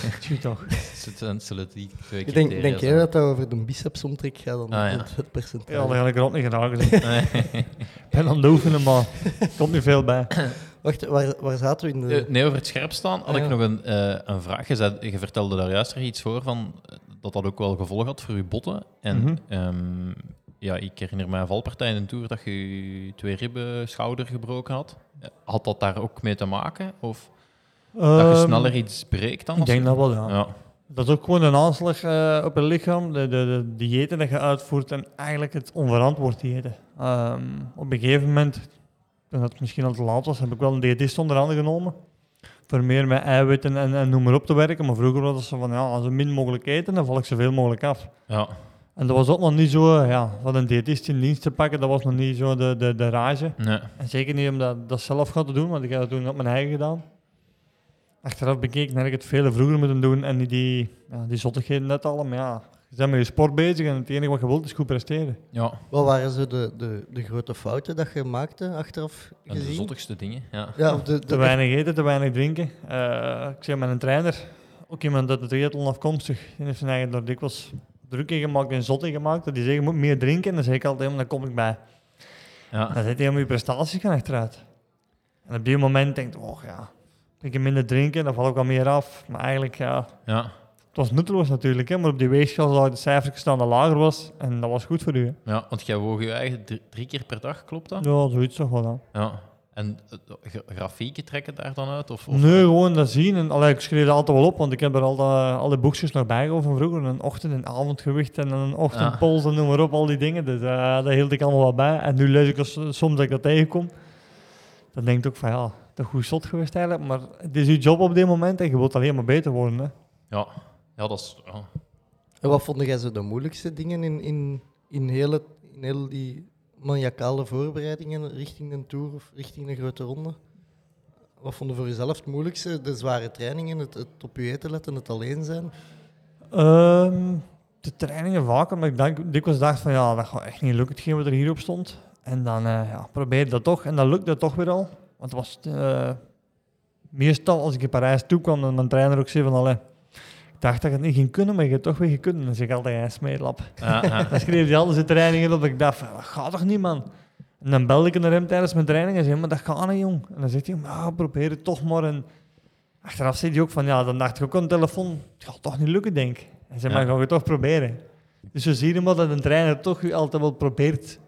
<laughs> Toch. <laughs> Het die twee Ik denk, denk jij dat dat over de bicepsomtrek gaat dan Ah, ja. het, percentage? Ja, dat heb ik er ook niet gedaan. <laughs> Ik ben aan het oefenen, maar er komt niet veel bij. <coughs> Wacht, waar, waar zaten we in de... Eh, nee, over het scherp staan had Ah, ik ja. nog een, eh, een vraag. Je, zei, je vertelde daar juist er iets voor van eh, dat dat ook wel gevolg had voor je botten. En Mhm. ehm, ja, ik herinner mij een valpartij in een tour dat je je twee ribben schouder gebroken had. Had dat daar ook mee te maken? Of dat je Ehm, sneller iets breekt dan? Ik als denk je- dat wel, ja. Ja. Dat is ook gewoon een aanslag eh, op het lichaam, de, de, de diëten dat je uitvoert en eigenlijk het onverantwoord diëten. Ehm, op een gegeven moment, toen dat het misschien al te laat was, heb ik wel een diëtist onder handen genomen. Voor meer met eiwitten en, en noem maar op te werken. Maar vroeger was het zo van, ja, zo min mogelijk eten, dan val ik zoveel mogelijk af. Ja. En dat was ook nog niet zo, ja, van een diëtist in dienst te pakken, dat was nog niet zo de, de, de rage. Nee. En zeker niet om dat, dat zelf gaan te doen, want ik heb dat toen op mijn eigen gedaan. Achteraf bekeken heb ik het veel vroeger moeten doen en niet die, ja, die zottigheden net al. Maar ja, je bent met je sport bezig en het enige wat je wilt is goed presteren. Ja, Wat waren zo de, de, de grote fouten dat je maakte achteraf en de gezien? zottigste dingen. Ja. Ja, de, de, Te weinig eten, te weinig drinken. Eh, ik zeg met een trainer, ook iemand uit de triathlon afkomstig, die heeft zijn eigen daar dikwijls druk in gemaakt en zot in gemaakt. Dat die zeggen, je moet meer drinken. En dan zeg ik altijd, dan kom ik bij. Ja. Dan zit hij om je prestaties gaan achteruit. En op die moment denk ik, oh ja, een keer minder drinken, dan val ik al meer af. Maar eigenlijk, ja, Ja. het was nutteloos natuurlijk. Hè, maar op die weegschaal ik de cijfer staan dat lager was. En dat was goed voor u. Hè. ja, want jij woog je eigen drie, drie keer per dag, klopt dat? Ja, zoiets toch wel. Hè. Ja. En eh, gra- grafieken trekken daar dan uit? Of, of Nee, gewoon dat zien. En, allee, ik schreef dat altijd wel op, want ik heb er al de, alle boekjes nog bij van vroeger. Een ochtend- en avondgewicht en een ochtendpols en noem maar op, al die dingen. Dus eh dat hield ik allemaal wel bij. En nu lees ik als, soms dat ik dat tegenkom. Dan denk ik ook van ja, goed zot geweest eigenlijk. Maar het is je job op dit moment en je wilt alleen maar beter worden. Hè. Ja. ja, dat is... Ja. En wat vond jij zo de moeilijkste dingen in, in, in, hele, in heel die maniacale voorbereidingen richting een tour of richting een grote ronde? Wat vond je voor jezelf het moeilijkste? De zware trainingen, het, het op je eten letten, het alleen zijn? Ehm, de trainingen vaker, maar ik denk, dikwijls dacht van ja, dat gaat echt niet lukken, hetgeen wat er hierop stond. En dan eh ja, probeer dat toch, en dan lukt dat toch weer al. Want het was eh, meestal als ik in Parijs toekwam, dan mijn trainer ook zei van allee, ik dacht dat ik het niet ging kunnen, maar je hebt het toch weer gekund. Dan zeg ik altijd, ja, smeerlap. Ja, ja. <laughs> Dan schreef hij al zijn trainingen op, ik dacht dat gaat toch niet man. En dan belde ik naar hem tijdens mijn training en zei, maar dat gaat niet jong. En dan zegt hij, probeer het toch maar. En achteraf zei hij ook van, ja, dan dacht ik ook aan de telefoon, het gaat toch niet lukken, denk ik. En zei, maar Ja. ga je toch proberen. Dus zo zie je maar dat een trainer toch u altijd wel probeert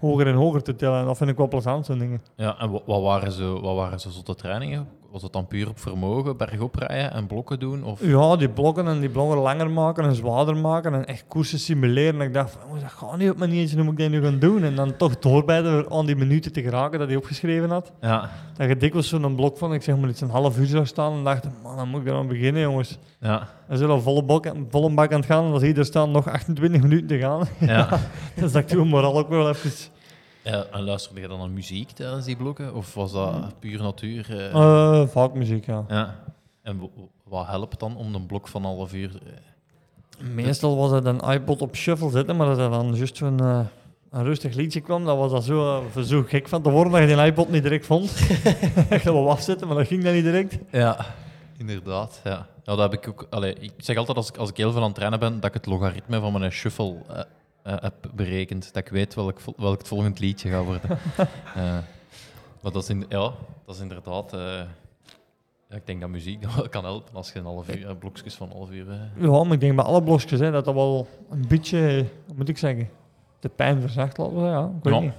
hoger en hoger te tellen. En dat vind ik wel plezant, zo'n dingen. Ja, en wa- wat waren zo, wat waren zo zotte trainingen? Was het dan puur op vermogen, bergop rijden en blokken doen? Of... Ja, die blokken en die blokken langer maken en zwaarder maken en echt koersen simuleren. En ik dacht, van, oh, dat gaat niet op mijn eentje, hoe moet ik dat nu gaan doen? En dan toch doorbijten door aan die minuten te geraken dat hij opgeschreven had. Ja, Dat je dikwijls zo'n blok van, ik zeg maar iets een half uur zou staan en dacht, man, dan moet ik eraan beginnen, jongens. ja, We zijn al volle, bak, volle bak aan het gaan en als hier er staan nog 28 minuten te gaan. ja. dus dat ik toen moraal ook wel even... En luisterde je dan naar muziek tijdens die blokken? Of was dat puur natuur? eh? eh vaak muziek, ja. Ja. En wat helpt dan om een blok van een half uur... eh, Meestal was het een iPod op shuffle zetten, maar als er dan juist zo'n een rustig liedje kwam, dan was dat zo, zo gek van te worden dat je die iPod niet direct vond. <laughs> ik ga wel afzetten, maar dat ging dan niet direct. Ja, inderdaad. Ja. Ja, dat heb ik ook. Allee, ik zeg altijd als ik, als ik heel veel aan het trainen ben, dat ik het logaritme van mijn shuffle eh, heb berekend. Dat ik weet welk, welk het volgend liedje gaat worden. <laughs> Eh, maar dat is, in, ja, dat is inderdaad. eh, ik denk dat muziek <laughs> kan helpen als je een half uur, blokjes van een half uur. eh, Ja, maar ik denk bij alle blokjes hè, dat dat wel een beetje, hoe moet ik zeggen, de pijn verzacht, laten we zeggen. Ja, ik weet Ja. niet.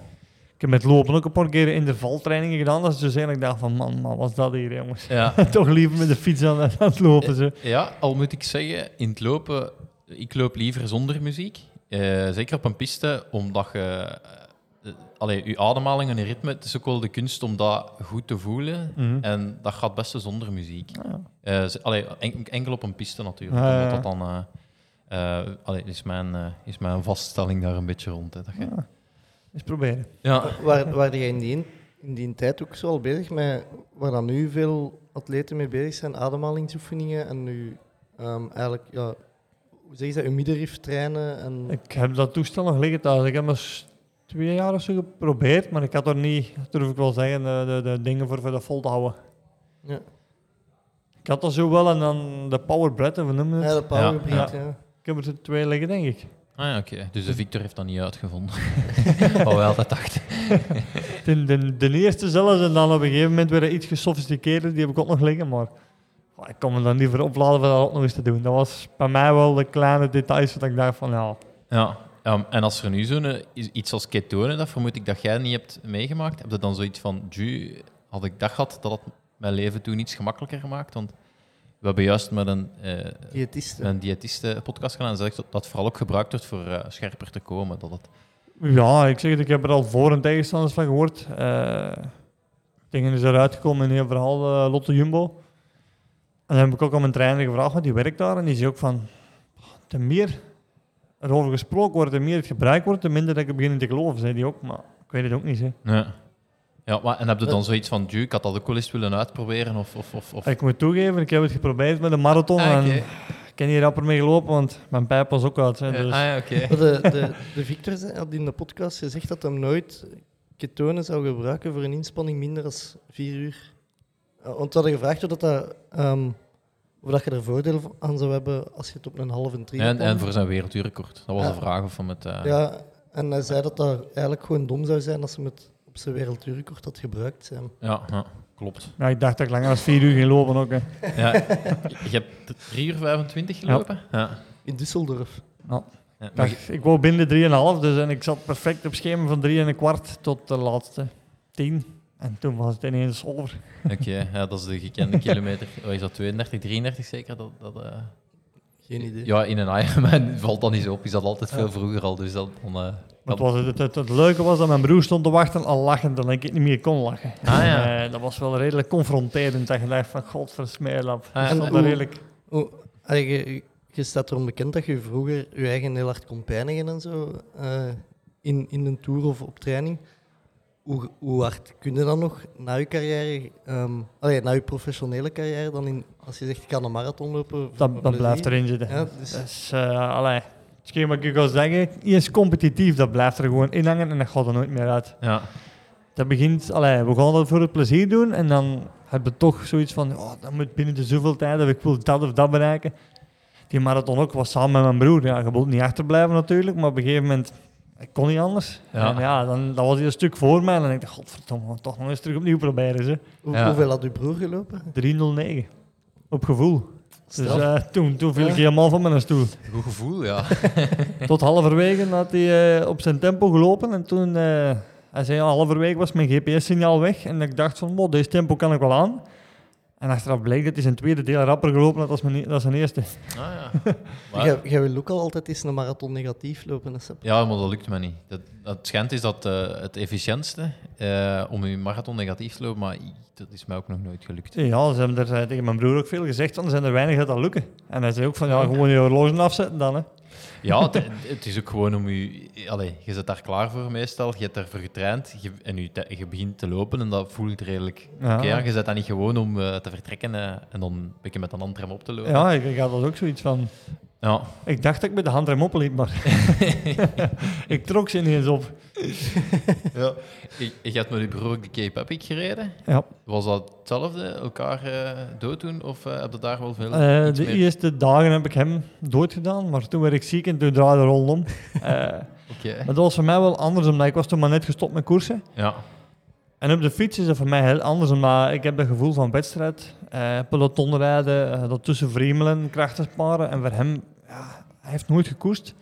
Ik heb met lopen ook een paar keer in de valtrainingen gedaan, dat is dus eigenlijk dacht van, man, man, wat is dat hier, jongens? ja. <laughs> Toch liever met de fiets aan, aan het lopen, zo. Ja, al moet ik zeggen, in het lopen, ik loop liever zonder muziek. Eh, zeker op een piste, omdat je... eh, allee, je ademhaling en je ritme, het is ook wel de kunst om dat goed te voelen. Mhm. En dat gaat best zonder muziek. Ah, ja. Eh, allee, en- enkel op een piste natuurlijk. Ah, ja, dat dan... allee, is, mijn, is mijn vaststelling daar een beetje rond. Hè, dat je- Ja. Eens proberen. ja. Waar, waar jij in die, in die tijd ook zo al bezig met, waar dan nu veel atleten mee bezig zijn, ademhalingsoefeningen en nu ehm, eigenlijk, ja, zeg je dat, je middenrif trainen en... Ik heb dat toestel nog liggen thuis. Ik heb maar twee jaar of zo geprobeerd, maar ik had er niet, durf ik wel zeggen, de, de, de dingen voor, voor dat vol te houden. Ja. Ik had dat zo wel en dan de power hoe noemen we Ja, het? de power Ja, breath, ja. ja. Ik heb er twee liggen, denk ik. Ah ja, oké. Dus de Victor heeft dat niet uitgevonden. Wat wij altijd dachten. De, de, de eerste zelfs, en dan op een gegeven moment weer iets gesofisticeerder, die heb ik ook nog liggen, maar ik kon me dan liever opladen voor dat nog eens te doen. Dat was bij mij wel de kleine details dat ik dacht van, ja, Ja, ja, en als er nu zo'n eh, iets als ketonen, dat vermoed ik dat jij niet hebt meegemaakt, heb je dan zoiets van, ju, had ik dat gehad, dat het mijn leven toen iets gemakkelijker gemaakt? Want we hebben juist met een, eh Diëtisten. met een diëtiste podcast gedaan en zegt dat dat vooral ook gebruikt wordt voor eh, scherper te komen. Dat het, Ja, ik zeg het, ik heb er al voor- en tegenstanders van gehoord. Eh dingen is eruit gekomen in een verhaal, Lotte Jumbo. En dan heb ik ook aan mijn trainer gevraagd, want die werkt daar. En die zei ook van, te meer erover gesproken wordt, te meer het gebruikt wordt, te minder dat ik begin te geloven, zei die ook. Maar ik weet het ook niet, hè. ja. Ja, maar, en heb je dan zoiets van, ju, ik had dat ook wel eens willen uitproberen? Of, of, of, of... Ik moet toegeven, ik heb het geprobeerd met een marathon. Ah. En ik heb hier rapper mee gelopen, want mijn pijp was ook uit. Hè, dus. ah, ja, oké. Maar De, de, de Victor zei- had in de podcast gezegd dat hij nooit ketonen zou gebruiken voor een inspanning minder dan vier uur. Eh, Want we hadden gevraagd of, dat dat, ehm, of dat je er voordeel aan zou hebben als je het op een halve drie En, en voor zijn wereldrecord. Dat was Ja. de vraag of hem het... eh, Ja, en hij zei dat dat eigenlijk gewoon dom zou zijn als hij het op zijn wereldrecord had gebruikt. Zijn. ja, ja, klopt. Ja, ik dacht dat ik langer dan vier uur ging lopen ook. Hè. Ja, je hebt 3 uur 25 gelopen? Ja. In Düsseldorf. ja. Ik wou binnen de 3,5, dus en ik zat perfect op schema van 3 en een kwart tot de laatste 10. En toen was het ineens over. <laughs> Oké, ja, dat is de gekende <laughs> kilometer. Wat is dat, 32, 33 zeker? Dat, dat, eh, Geen idee. Ja, in een Ironman <laughs> valt dat niet zo op. Is dat altijd veel vroeger al. Dus dat, dan, eh, was, het, het, het leuke was dat mijn broer stond te wachten al lachend en ik niet meer kon lachen. Ah, ja. Eh, dat was wel redelijk confronterend. Dat je dacht van, godversmeerlap. Ah, ja. Hoe- redelijk... Oh, je, je staat erom bekend dat je vroeger je eigen heel hard kon pijnigen en zo. eh, in, in een tour of op training. Hoe, hoe hard kun je dan nog na je carrière, ehm, allee, na je professionele carrière, dan in, als je zegt ik kan een marathon lopen? Dat, blijft erin zitten. Ja, dus, Dus, eh allee, hetgeen wat ik ga zeggen, is competitief, dat blijft er gewoon in hangen en dat gaat er nooit meer uit. ja. Dat begint, allee, we gaan dat voor het plezier doen en dan heb je toch zoiets van, oh, dat moet binnen de zoveel tijd, of ik wil dat of dat bereiken. Die marathon ook was samen met mijn broer. Ja, je wilt niet achterblijven natuurlijk, maar op een gegeven moment, ik kon niet anders. Ja. En ja, dan, dan was hij een stuk voor mij en dan denk ik, godverdomme, we gaan toch nog eens terug opnieuw proberen. Ze. hoe- Ja. Hoeveel had uw broer gelopen? 309, op gevoel. Dus eh, toen, toen viel Ja. ik helemaal van mijn stoel. Goed gevoel, ja. <laughs> Tot halverwege had hij eh, op zijn tempo gelopen. En toen, eh, hij zei, ja, halverwege was mijn GPS-signaal weg. En ik dacht van, wow, deze tempo kan ik wel aan. En achteraf bleek dat hij zijn tweede deel rapper gelopen had als, mijn, als zijn eerste. Ah, ja. <laughs> Maar- Jij, jij wil ook al altijd eens een marathon negatief lopen, hè? Ja, maar dat lukt me niet. Dat, het schijnt is dat eh, het efficiëntste eh, om je marathon negatief te lopen, maar dat is mij ook nog nooit gelukt. Ja, ze hebben er eh, tegen mijn broer ook veel gezegd, want er zijn er weinig dat dat lukken. En hij zei ook van, ja, gewoon je horloge afzetten dan, hè. Ja, <laughs> het, het is ook gewoon om je... Allee, je zit daar klaar voor meestal, je hebt daarvoor getraind je, en je, te- je begint te lopen en dat voelt redelijk Ja. oké. Je zit daar niet gewoon om te vertrekken en dan een beetje met een handrem op te lopen. Ja, ik, ik had dat ook zoiets van... Ja. Ik dacht dat ik met de handrem opliep, maar... <laughs> ik trok ze ineens op. ja. Je, je hebt met je broer ook de Cape Epic gereden. Ja. Was dat hetzelfde, elkaar eh dood doen, of eh, heb je daar wel veel iets de meer- eerste dagen heb ik hem doodgedaan, maar toen werd ik ziek en toen draaide de rol om. <laughs> Oké. maar dat was voor mij wel anders, omdat ik was toen maar net gestopt met koersen. Ja. En op de fiets is dat voor mij heel anders, omdat ik heb het gevoel van wedstrijd, pelotonrijden, eh, dat tussen vriemelen, krachten sparen. En voor hem, ja, hij heeft nooit gekoerst.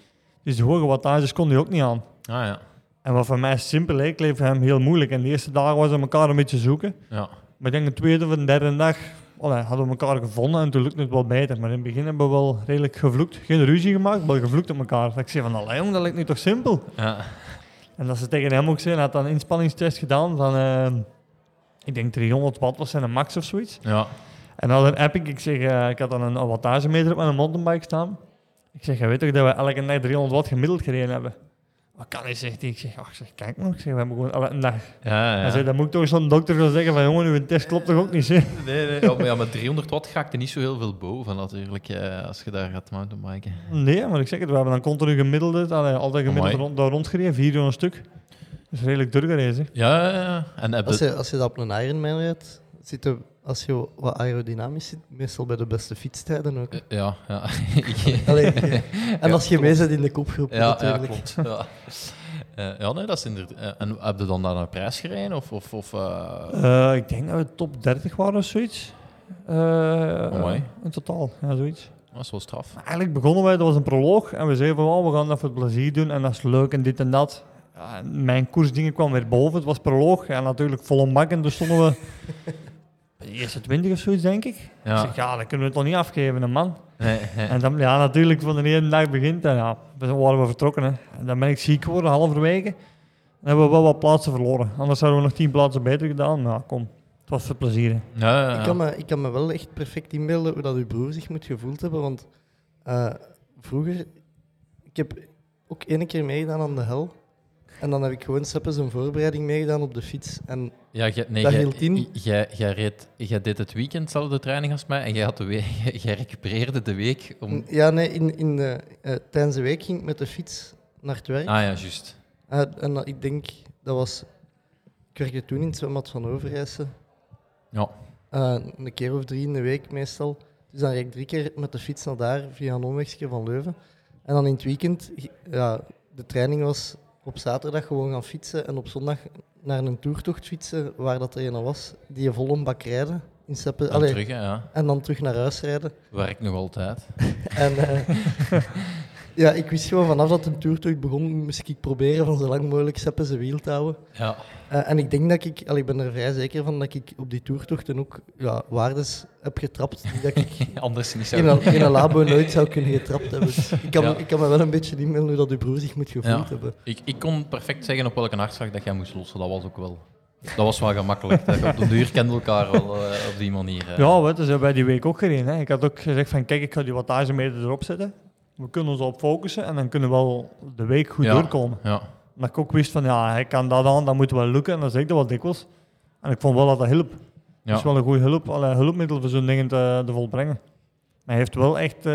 Dus de hoge wattages kon hij ook niet aan. Ah ja. En wat voor mij simpel leek, leek voor hem heel moeilijk. En de eerste dagen was we elkaar een beetje zoeken. Ja. Maar ik denk de tweede of de derde dag allee, hadden we elkaar gevonden en toen lukte het wel beter. Maar in het begin hebben we wel redelijk gevloekt. Geen ruzie gemaakt, maar gevloekt op elkaar. Dat ik zei van, allee jong, dat lijkt nu toch simpel? Ja. En dat ze tegen hem ook zei, hij had dan een inspanningstest gedaan van, eh, ik denk 300 watt was zijn een max of zoiets. Ja. En dan een epic, ik zeg, eh, ik had dan een wattagemeter op mijn mountainbike staan. Ik zeg, je weet toch dat we elke dag 300 watt gemiddeld gereden hebben? Wat kan hij, zegt hij. Ik zeg, ach, zeg, kijk nog. Ik zeg, we hebben gewoon elke dag. Ja, ja. Hij zei, dan moet ik toch zo'n dokter gaan zeggen van, jongen, uw test klopt toch ook niet, zeg? Nee, nee. Ja, maar ja, met 300 watt ga ik er niet zo heel veel boven natuurlijk, eh, als je daar gaat mountainbiken. Nee, maar ik zeg het, we hebben dan continu gemiddelde, allee, altijd gemiddeld Amai. rond, daar rondgereden, vier uur een stuk. Dus redelijk doorgereden, zeg. Ja, ja, ja. En heb Als je... als je dat op een Ironman rijdt, zit je, als je wat aerodynamisch zit, meestal bij de beste fietstijden ook. Eh, Ja, ja. <laughs> Allee, <laughs> en Ja, als je mee zit in de kopgroep Ja, ja, natuurlijk. klopt. Ja. Eh, ja, nee, dat is inderdaad... eh, en heb je dan naar een prijs gereden? Of, of, of, eh, Eh, ik denk dat we top 30 waren of zoiets. Eh, Amai. in totaal, ja, zoiets. dat is wel straf. Maar Eigenlijk begonnen wij, dat was een proloog, en we zeiden van, oh, we gaan dat voor het plezier doen, en dat is leuk, en dit en dat. Ja, mijn koersdingen kwam weer boven, het was proloog, en natuurlijk volle bak, en dus stonden we <laughs> de eerste 20 of zoiets, denk ik. Ik Ja. zeg, ja, dat kunnen we toch niet afgeven, een man. Nee, nee. <laughs> En dan, ja, natuurlijk, van de ene dag begint, en ja, dan waren we vertrokken. Hè. En dan ben ik ziek geworden, halverwege. Dan hebben we wel wat plaatsen verloren. Anders hadden we nog tien plaatsen beter gedaan. Maar ja, kom, het was voor plezier. hè. Ja, ja, ja. Ik, kan me, ik kan me wel echt perfect inbeelden hoe dat uw broer zich moet gevoeld hebben. Want eh, vroeger, ik heb ook één keer meegedaan aan de hel. En dan heb ik gewoon Seppes een voorbereiding meegedaan op de fiets. En Ja, nee, Dat jij- hield in. Deed het weekend dezelfde training als mij en jij, had de week, <laughs> jij recupereerde de week om... ja, nee, in, in de, eh, tijdens de week ging ik met de fiets naar het werk. Ah ja, juist. Eh, en ik denk, dat was... Ik werkte toen in het zwembad van Overijse. Ja. Eh, een keer of drie in de week meestal. Dus dan reed ik drie keer met de fiets naar daar via een omwegje van Leuven. En dan in het weekend, ja, de training was op zaterdag gewoon gaan fietsen en op zondag naar een toertocht fietsen waar dat er een was, die je vol een bak rijden. In Allee, terug, hè, ja. en dan terug naar huis rijden. Werkt nog altijd. <laughs> En eh, <laughs> ja, ik wist gewoon vanaf dat een toertocht begon, moest ik proberen van zo lang mogelijk Seppe zijn wiel te houden. Ja. Eh, en ik denk dat ik, al, ik ben er vrij zeker van dat ik op die toertochten ook ja, waardes heb getrapt die dat ik <laughs> Anders niet zo. in een, in een labo nooit zou kunnen getrapt hebben. Dus ik, kan, Ja. ik kan me wel een beetje inbeelden hoe dat uw broer zich moet gevoeld Ja. hebben. Ik, ik kon perfect zeggen op welke hartslag dat jij moest lossen. Dat was ook wel... Dat was wel gemakkelijk. Dat op de duur kende elkaar wel eh, op die manier. Ja, weet, dus hebben wij die week ook gereden. Hè. Ik had ook gezegd van, kijk, ik ga die wattagemeter erop zetten. We kunnen ons op focussen en dan kunnen we wel de week goed Ja. doorkomen. Ja. Maar ik ook wist van, ja, hij kan dat aan, dat moet wel lukken. En dan zeg ik dat wel dikwijls. En ik vond wel dat dat hielp. Ja. Dat is wel een goede hulp, allee, hulpmiddel voor zo'n dingen te, te volbrengen. Maar hij heeft wel echt eh,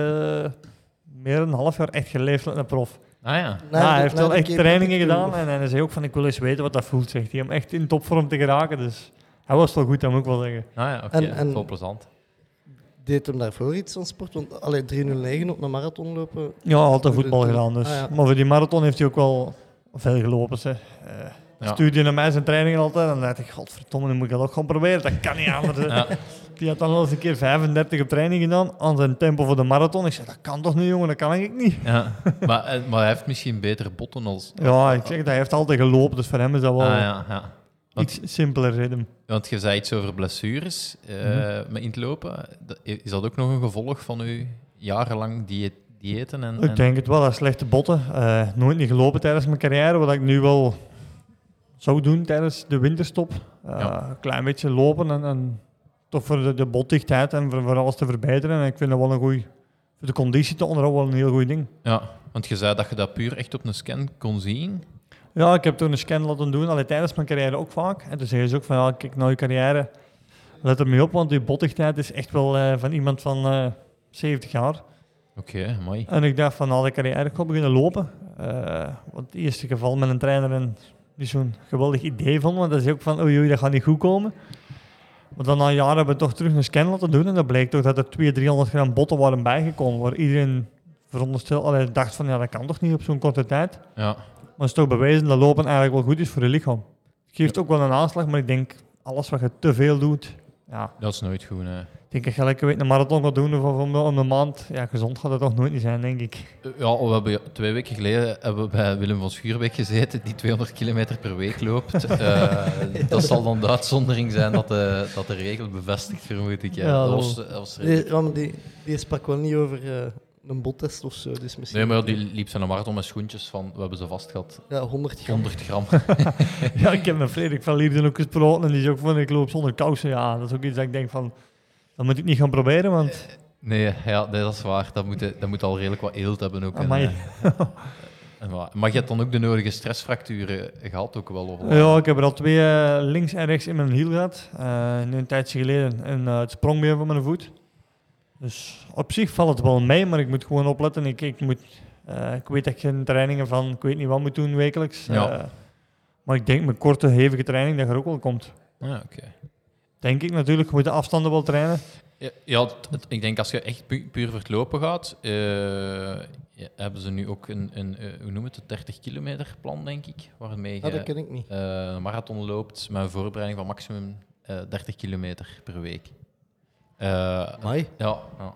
meer dan een half jaar echt geleefd met een prof. Ah ja. Hij heeft wel echt trainingen gedaan en, en hij zei ook van ik wil eens weten wat dat voelt, zegt hij. Om echt in topvorm te geraken, dus hij was wel goed, dat moet ik wel zeggen. Ah ja, oké. En- en- Wel plezant. Deed hem daarvoor iets van sport? Want allee, 309 op een marathon lopen. Ja, altijd voetbal gedaan, dus. Ah, ja. maar voor die marathon heeft hij ook wel veel gelopen. Zeg. Eh Ja. Stuurde naar mij zijn trainingen altijd en dan dacht ik, godverdomme, nu moet ik dat ook gaan proberen, dat kan niet anders. Ja. Die had dan wel eens een keer 35 op training gedaan aan zijn tempo voor de marathon. Ik zei, dat kan toch niet jongen, dat kan ik niet. Ja. Maar, eh, maar hij heeft misschien betere botten als... Ja, ik zeg, dat hij heeft altijd gelopen, dus voor hem is dat wel... Ah ja, ja. Want- Iets simpeler ritme. Want je zei iets over blessures eh, Mhm. met in het lopen. Is dat ook nog een gevolg van uw jarenlang die diëten? En, Ik en- denk het wel, dat slechte botten. Eh, nooit niet gelopen tijdens mijn carrière, wat ik nu wel zou doen tijdens de winterstop. Eh, Ja. Een klein beetje lopen en, en toch voor de, de botdichtheid en voor, voor alles te verbeteren. En ik vind dat wel een goeie, voor de conditie te onderhouden wel een heel goed ding. Ja, want je zei dat je dat puur echt op een scan kon zien. Ja, ik heb toen een scan laten doen, alleen tijdens mijn carrière ook vaak. En toen zeggen ze ook van, ja, kijk naar je carrière, let er mee op, want je botdichtheid is echt wel eh, van iemand van eh 70 jaar. Oké, mooi. En ik dacht van, na de carrière, ik ga beginnen lopen. Eh, want het eerste geval met een trainer niet zo'n geweldig idee vond, want dat is ook van, oei, oei, dat gaat niet goed komen. Maar dan na jaren hebben we toch terug een scan laten doen en dat bleek toch dat er 200, 300 gram botten waren bijgekomen, waar iedereen veronderstel, allee, dacht van, ja, dat kan toch niet op zo'n korte tijd. Ja, Maar het is toch bewezen dat lopen eigenlijk wel goed is voor je lichaam. Het geeft ook wel een aanslag, maar ik denk, alles wat je te veel doet, ja, dat is nooit goed. hè. ik denk dat je elke week een marathon gaat doen of om, om een maand, ja, gezond gaat het toch nooit niet zijn, denk ik. Eh, Ja, we hebben twee weken geleden hebben we bij Willem van Schuurbeek gezeten, die 200 kilometer per week loopt. <laughs> Eh, dat zal dan de uitzondering zijn dat de, dat de regel bevestigt, vermoed ik. Ja. Ja, dat dat was, dat was Die, ja, maar die, die sprak wel niet over eh, een bottest of zo. Dus misschien Nee, maar die liep zijn marathon met schoentjes van, we hebben ze vast gehad, ja, 100 gram. 100 gram. <laughs> Ja, ik heb met Frederik van Lierde ook gesproken en die is ook van, ik loop zonder kousen. Ja, dat is ook iets dat ik denk van, dat moet ik niet gaan proberen, want... Nee, ja, nee, dat is waar. Dat moet, dat moet al redelijk wat eelt hebben ook. En, Amai. eh, <laughs> en maar je hebt dan ook de nodige stressfracturen gehad ook wel? Of? Ja, ik heb er al twee eh, links en rechts in mijn hiel gehad. Eh, nu een tijdje geleden en het sprongbeen van mijn voet. Dus op zich valt het wel mee, maar ik moet gewoon opletten. Ik, ik, moet, eh, ik weet dat ik geen trainingen van, ik weet niet wat moet doen wekelijks. Ja. Eh, maar ik denk met korte, hevige training dat er ook wel komt. Ah, oké. Denk ik natuurlijk, je moet de afstanden wel trainen. Ja, ja het- ik denk als je echt pu- puur voor het lopen gaat, eh, ja, hebben ze nu ook een, een eh, hoe noem het, het 30 kilometer plan, denk ik, waarmee Ah, je dat ken ik niet. eh, een marathon loopt met een voorbereiding van maximum eh 30 kilometer per week. Eh, Mai, ja, ja.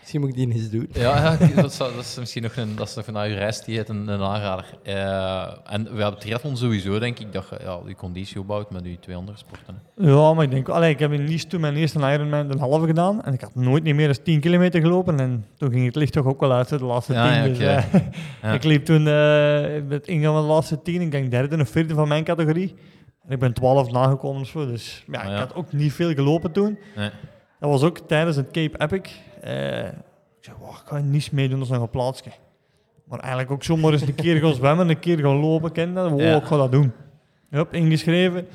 misschien moet ik die eens doen. Ja, ja dat, zou- dat is misschien nog een, dat is nog na je reisdieet een, een aanrader. Eh, en we hebben triathlon sowieso, denk ik, dat je ja, je conditie opbouwt met die twee andere sporten. Ja, maar ik denk, allee, ik heb in Nice toen mijn eerste Ironman een halve gedaan. En ik had nooit niet meer dan 10 kilometer gelopen. En toen ging het licht toch ook wel uit, de laatste Ja, 10. ja, dus, eh, Ja. Ik liep toen eh, met ingang van de laatste 10. Ik denk derde of vierde van mijn categorie. En ik ben 12 nagekomen of zo. Dus ja, ja. ik had ook niet veel gelopen toen. Nee. Dat was ook tijdens het Cape Epic. Eh, ik zei, wow, ik ga niet meedoen, dat is nog een plaatsje. Maar eigenlijk ook zomaar eens een keer gaan zwemmen, een keer gaan lopen, ken dat? Wow, Ja. ik ga dat doen. Hup, ingeschreven.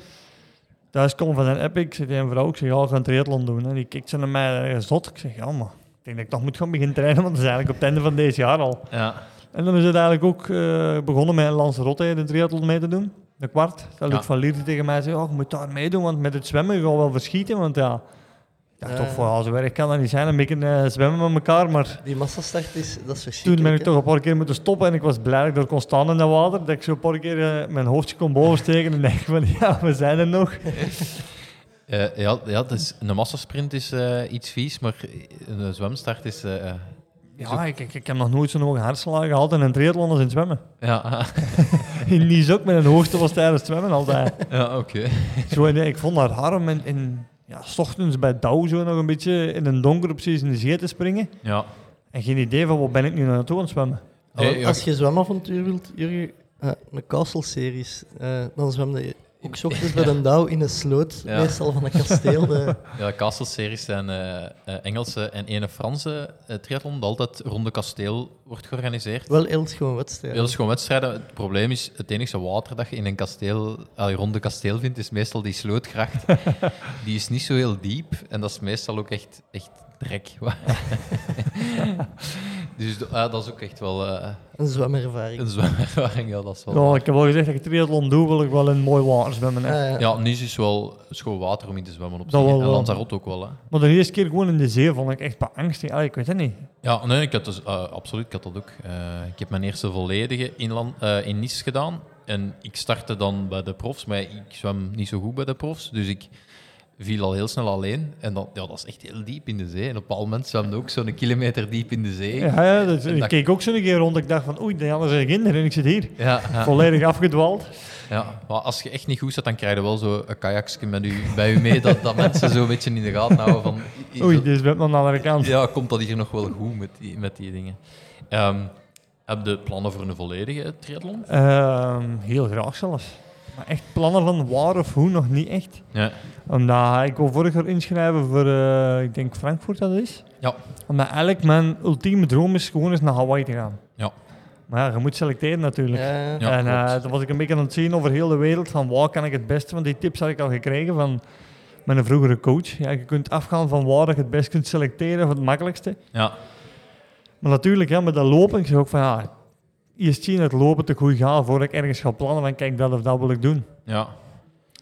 Thuis kom van een Epic, tegen een vrouw, ik zeg, ja, ik ga een triathlon doen. En die kijkt zo naar mij, eh, zot. Ik zeg, ja, maar ik denk dat ik toch moet gaan beginnen trainen, want dat is eigenlijk op het einde van deze jaar al. Ja. En dan is het eigenlijk ook eh, begonnen met een Lanzarote, de triathlon mee te doen. De kwart. Dat Ja. Luc van Lierde tegen mij zei, oh, je moet daar meedoen, want met het zwemmen ga je wel verschieten. Want ja, dacht toch, van, ja, zo werk kan dat niet zijn, een beetje eh, zwemmen met elkaar. Maar Die massastart is, dat is toen verschrikkelijk. ben ik toch een paar keer moeten stoppen en ik was blij dat ik er kon staan in dat water. Dat ik zo een paar keer eh, mijn hoofdje kon bovensteken en <laughs> denk van, ja, we zijn er nog. <laughs> Eh, ja, ja dus een massasprint is iets vies, maar een zwemstart is... Ja, ik, ik, ik heb nog nooit zo'n hoge hartslag gehad in een triathlon als in het zwemmen. ja, <laughs> In Nice ook, met een hoogte was tijdens het zwemmen altijd. ja oké. Zo, en ik vond dat harm in, in ja, s ochtends bij Douw zo nog een beetje in een donker precies in de zee te springen. Ja. En geen idee van waar ben ik nu naartoe aan het zwemmen. Ja. Als je zwemavontuur wilt, Jurgen, eh, een castle-series, eh, dan zwemde je ook 's ochtends bij een dauw in een sloot, Ja. meestal van een kasteel. <laughs> eh. Ja, Castle-series zijn eh, Engelse en ene Franse uh, triathlon, dat altijd rond de kasteel wordt georganiseerd. wel heel schoon wedstrijd. Heel gewoon wedstrijden. Het probleem is, het enige water dat je in een kasteel, allee, rond de kasteel vindt, is meestal die slootgracht. <laughs> die is niet zo heel diep en dat is meestal ook echt, echt drek. <laughs> dus ah, dat is ook echt wel eh, Een zwemervaring. een zwemervaring. Ja, dat is wel Ja, ik heb al gezegd dat ik triathlon doe, wil ik wel in mooi water zwemmen. hè. Ah, ja. Ja, Nice is wel schoon water om in te zwemmen op zich. wel En wel. Lanzarote ook wel. Hè. Maar de eerste keer gewoon in de zee vond ik echt beangstig. Allee, ik weet het niet. Ja, nee, ik had dus, eh, absoluut, ik had dat ook. Eh, ik heb mijn eerste volledige inland, eh, in Nice gedaan. En ik startte dan bij de profs, maar ik zwem niet zo goed bij de profs. Dus ik viel al heel snel alleen. En dan, ja, dat is echt heel diep in de zee. En op een bepaald moment zwemde ook zo'n kilometer diep in de zee. Ja, ja ik dat- keek ook zo een keer rond. Ik dacht van, oei, de anderen zijn kinderen en ik zit hier. Ja, ja, Volledig afgedwaald. ja. Maar als je echt niet goed zit, dan krijg je wel zo een kajakje met u, bij u mee, dat, dat mensen zo een beetje in de gaten houden van... Oei, dus hebben aan de andere kant. Ja, komt dat hier nog wel goed met die, met die dingen? Ehm, heb je plannen voor een volledige triathlon? Ehm, heel graag zelfs. Maar echt plannen van waar of hoe nog niet echt. Ja. Omdat ik wil vorig jaar inschrijven voor, eh, ik denk Frankfurt dat is. Ja. Omdat eigenlijk mijn ultieme droom is gewoon eens naar Hawaii te gaan. Ja. Maar ja, je moet selecteren natuurlijk. Ja, Ja, en eh klopt. toen was ik een beetje aan het zien over heel de wereld van waar kan ik het beste, want die tips had ik al gekregen van mijn vroegere coach. Ja, je kunt afgaan van waar je het best kunt selecteren voor het makkelijkste. Ja, Maar natuurlijk, ja, met dat lopen, ik zeg ook van ja, eerst zien het lopen te goed gaan voordat ik ergens ga plannen van kijk, dat of dat wil ik doen. ja.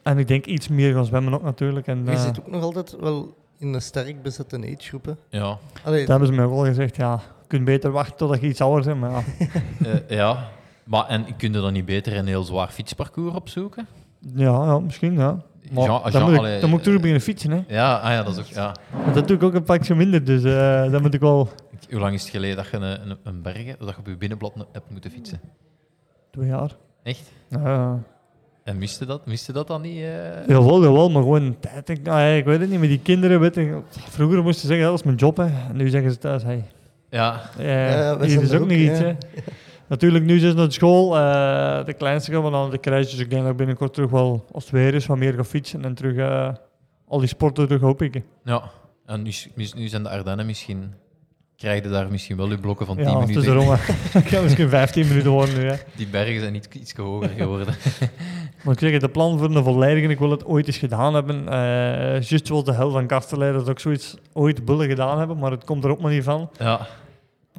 En ik denk iets meer gaan zwemmen ook natuurlijk. En, Je eh, zit ook nog altijd wel in een sterk bezette agegroep. hè. ja. Allee, dat hebben ze mij wel gezegd, ja, je kunt beter wachten totdat je iets ouder bent. Maar ja, <laughs> Eh, ja. Maar en kun je dan niet beter een heel zwaar fietsparcours opzoeken? ja, ja misschien ja. Maar Ja, dan, ja, moet ik, allee, dan moet ik terug eh, beginnen fietsen. Hè. Ja, ah ja, dat is ook... Ja. Dat doe ik ook een pakje minder, dus eh dan moet ik wel Hoe lang is het geleden dat je een, een, een bergen, dat je op je binnenblad ne- hebt moeten fietsen? twee jaar. Echt? Ja, En miste dat, miste dat dan niet? eh? Jawel, jawel, maar gewoon tijd. Ik, nou, ja, ik weet het niet, met die kinderen. Weet je, vroeger moesten ze zeggen, dat is mijn job. Hè. En nu zeggen ze thuis, hey, Ja, Ja, hier is ook ook, niet iets. Hè. Natuurlijk, nu zijn ze naar school. eh, de kleinste gaan we dan de kruisjes. Ik denk dat ik binnenkort terug wel, als het weer is, wat meer ga fietsen. En terug eh, al die sporten terug oppikken. ja. En nu, is- nu zijn de Ardennen misschien... Krijg je daar misschien wel je blokken van 10 Ja, minuten? hè. <laughs> Het kan misschien 15 minuten worden nu. Hè. Die bergen zijn iets, iets hoger geworden. <laughs> Maar ik zeg, het, de plan voor een volledige, ik wil het ooit eens gedaan hebben. eh juist zoals de hel van Kastelein, dat ook zoiets ooit willen gedaan hebben, maar het komt er ook maar niet van. ja.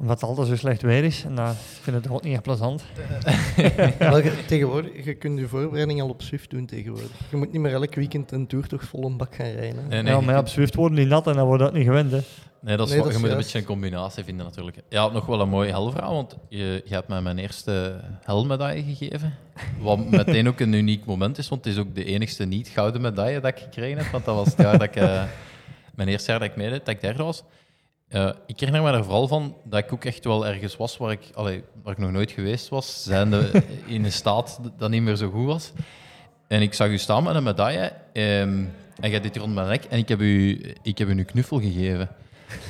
Omdat het altijd zo slecht weer is. En dat ik vind het ook niet echt plezant. <laughs> Maar je- tegenwoordig, je kunt je voorbereiding al op Swift doen tegenwoordig. Je moet niet meer elk weekend een tour toch vol een bak gaan rijden. Nee, nee, ja, maar ja, op Zwift worden die nat en dan wordt dat niet gewend. Hè. Nee, dat is Nee, dat je is moet een beetje een combinatie vinden natuurlijk. Je had nog wel een mooi helverhaal, want je, je hebt mij mijn eerste helmedaille gegeven. Wat <laughs> meteen ook een uniek moment is, want het is ook de enigste niet-gouden medaille dat ik gekregen heb. Want dat was het jaar dat ik, eh, mijn eerste jaar dat ik meedeed, dat ik derde was. Eh, ik herinner me er vooral van dat ik ook echt wel ergens was waar ik, allee, waar ik nog nooit geweest was, zijnde <laughs> in een staat dat niet meer zo goed was. En ik zag u staan met een medaille ehm, en jij dit rond mijn nek en ik heb u, ik heb u een knuffel gegeven. <laughs>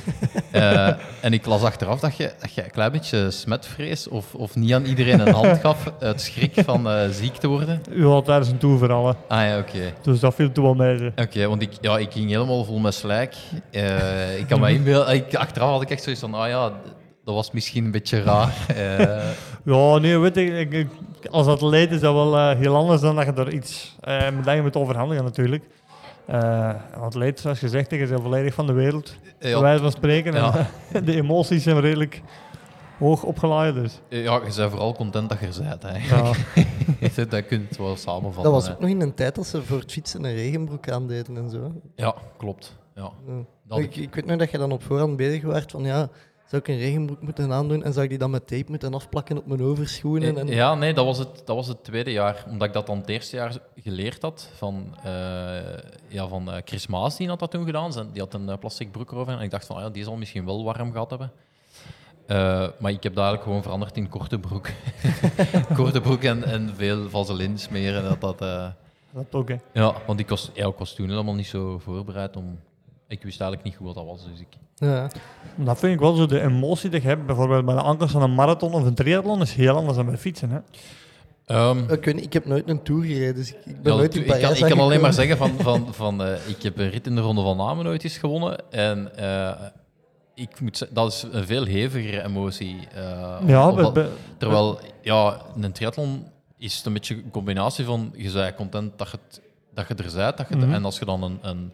Eh, en ik las achteraf dat je, dat je een klein beetje smetvrees of, of niet aan iedereen een hand gaf uit schrik van eh, ziek te worden. U had tijdens een tour voor alle. Ah ja, oké. Dus dat viel toen wel mee. Oké, want ik, ja, ik ging helemaal vol met slijk. Eh, ik kan me inbeelden, ik, achteraf had ik echt zoiets van, ah ja, dat was misschien een beetje raar. Ja, nee, weet je, ik, ik- als atleet is dat wel heel anders dan dat je er iets medaille moet overhandigen natuurlijk. Eh een atleet, zoals gezegd, is volledig van de wereld. ja, Bij wijze van spreken. Ja. En <laughs> de emoties zijn redelijk hoog opgeladen. Dus. ja, je bent vooral content dat je er bent. Eigenlijk. Ja. <laughs> dat kun je het wel samenvatten. Dat was hè. ook nog in een tijd dat ze voor het fietsen een regenbroek aandeden en zo. Ja, klopt. Ja. Ja. Dat ik, ik weet nog dat je dan op voorhand bezig was van ja, zou ik een regenbroek moeten aandoen en zou ik die dan met tape moeten afplakken op mijn overschoenen? En, Eh, Ja, nee, dat was, het, dat was het tweede jaar. Omdat ik dat dan het eerste jaar geleerd had van, eh, ja, van eh, Chris Maas, die had dat toen gedaan. Die had een plastic broek erover. En ik dacht van, ah ja, die zal misschien wel warm gehad hebben. Eh, maar ik heb dat eigenlijk gewoon veranderd in korte broek. <laughs> korte broek en, en veel vaseline smeren. Dat, dat, eh, Dat ook, hè. ja, want ik was, ja, ik was toen helemaal niet zo voorbereid om... Ik wist eigenlijk niet goed wat dat was, dus ik... ja. Dat vind ik wel zo, de emotie die je hebt, bijvoorbeeld bij de aankomst van een marathon of een triathlon, is heel anders dan bij fietsen. Hè. Ehm, Ik, weet niet, ik heb nooit een tour gereden, dus ik, ik ben Ja, nooit in ik, kan, Parijs ik kan alleen maar zeggen van, van, van eh, ik heb een rit in de Ronde van Namen nooit eens gewonnen. En eh, ik moet zeggen, dat is een veel hevigere emotie. eh, Ja, of terwijl ja, een triathlon is een beetje een combinatie van je bent content dat je, dat je er bent. Dat je, Mhm. En als je dan een, een,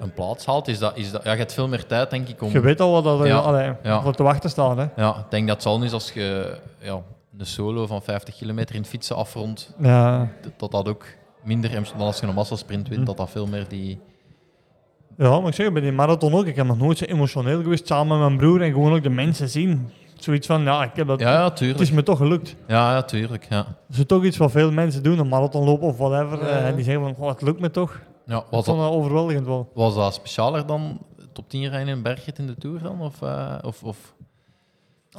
een plaats haalt, is dat, is dat, ja, je hebt veel meer tijd, denk ik, om... je weet al wat dat er Ja, allee, ja. voor te wachten staat. Hè. Ja, ik denk dat het zal is als je ja, een solo van 50 kilometer in het fietsen afrondt, Ja, dat dat ook minder dan als je een massasprint wint, Mhm. dat dat veel meer die... ja, maar ik zeg, bij die marathon ook, ik heb nog nooit zo emotioneel geweest samen met mijn broer en gewoon ook de mensen zien. Zoiets van, ja, ik heb dat, Ja, ja, het tuurlijk. is me toch gelukt. Ja, ja, tuurlijk. Ja. Dat is toch iets wat veel mensen doen, een marathon lopen of whatever. Ja. eh, en die zeggen van, oh, het lukt me toch. Ja, Ik was, vond dat, dat overweldigend wel. was dat specialer dan top 10 rijden in Bergrit in de Tour dan? Of, eh, of, of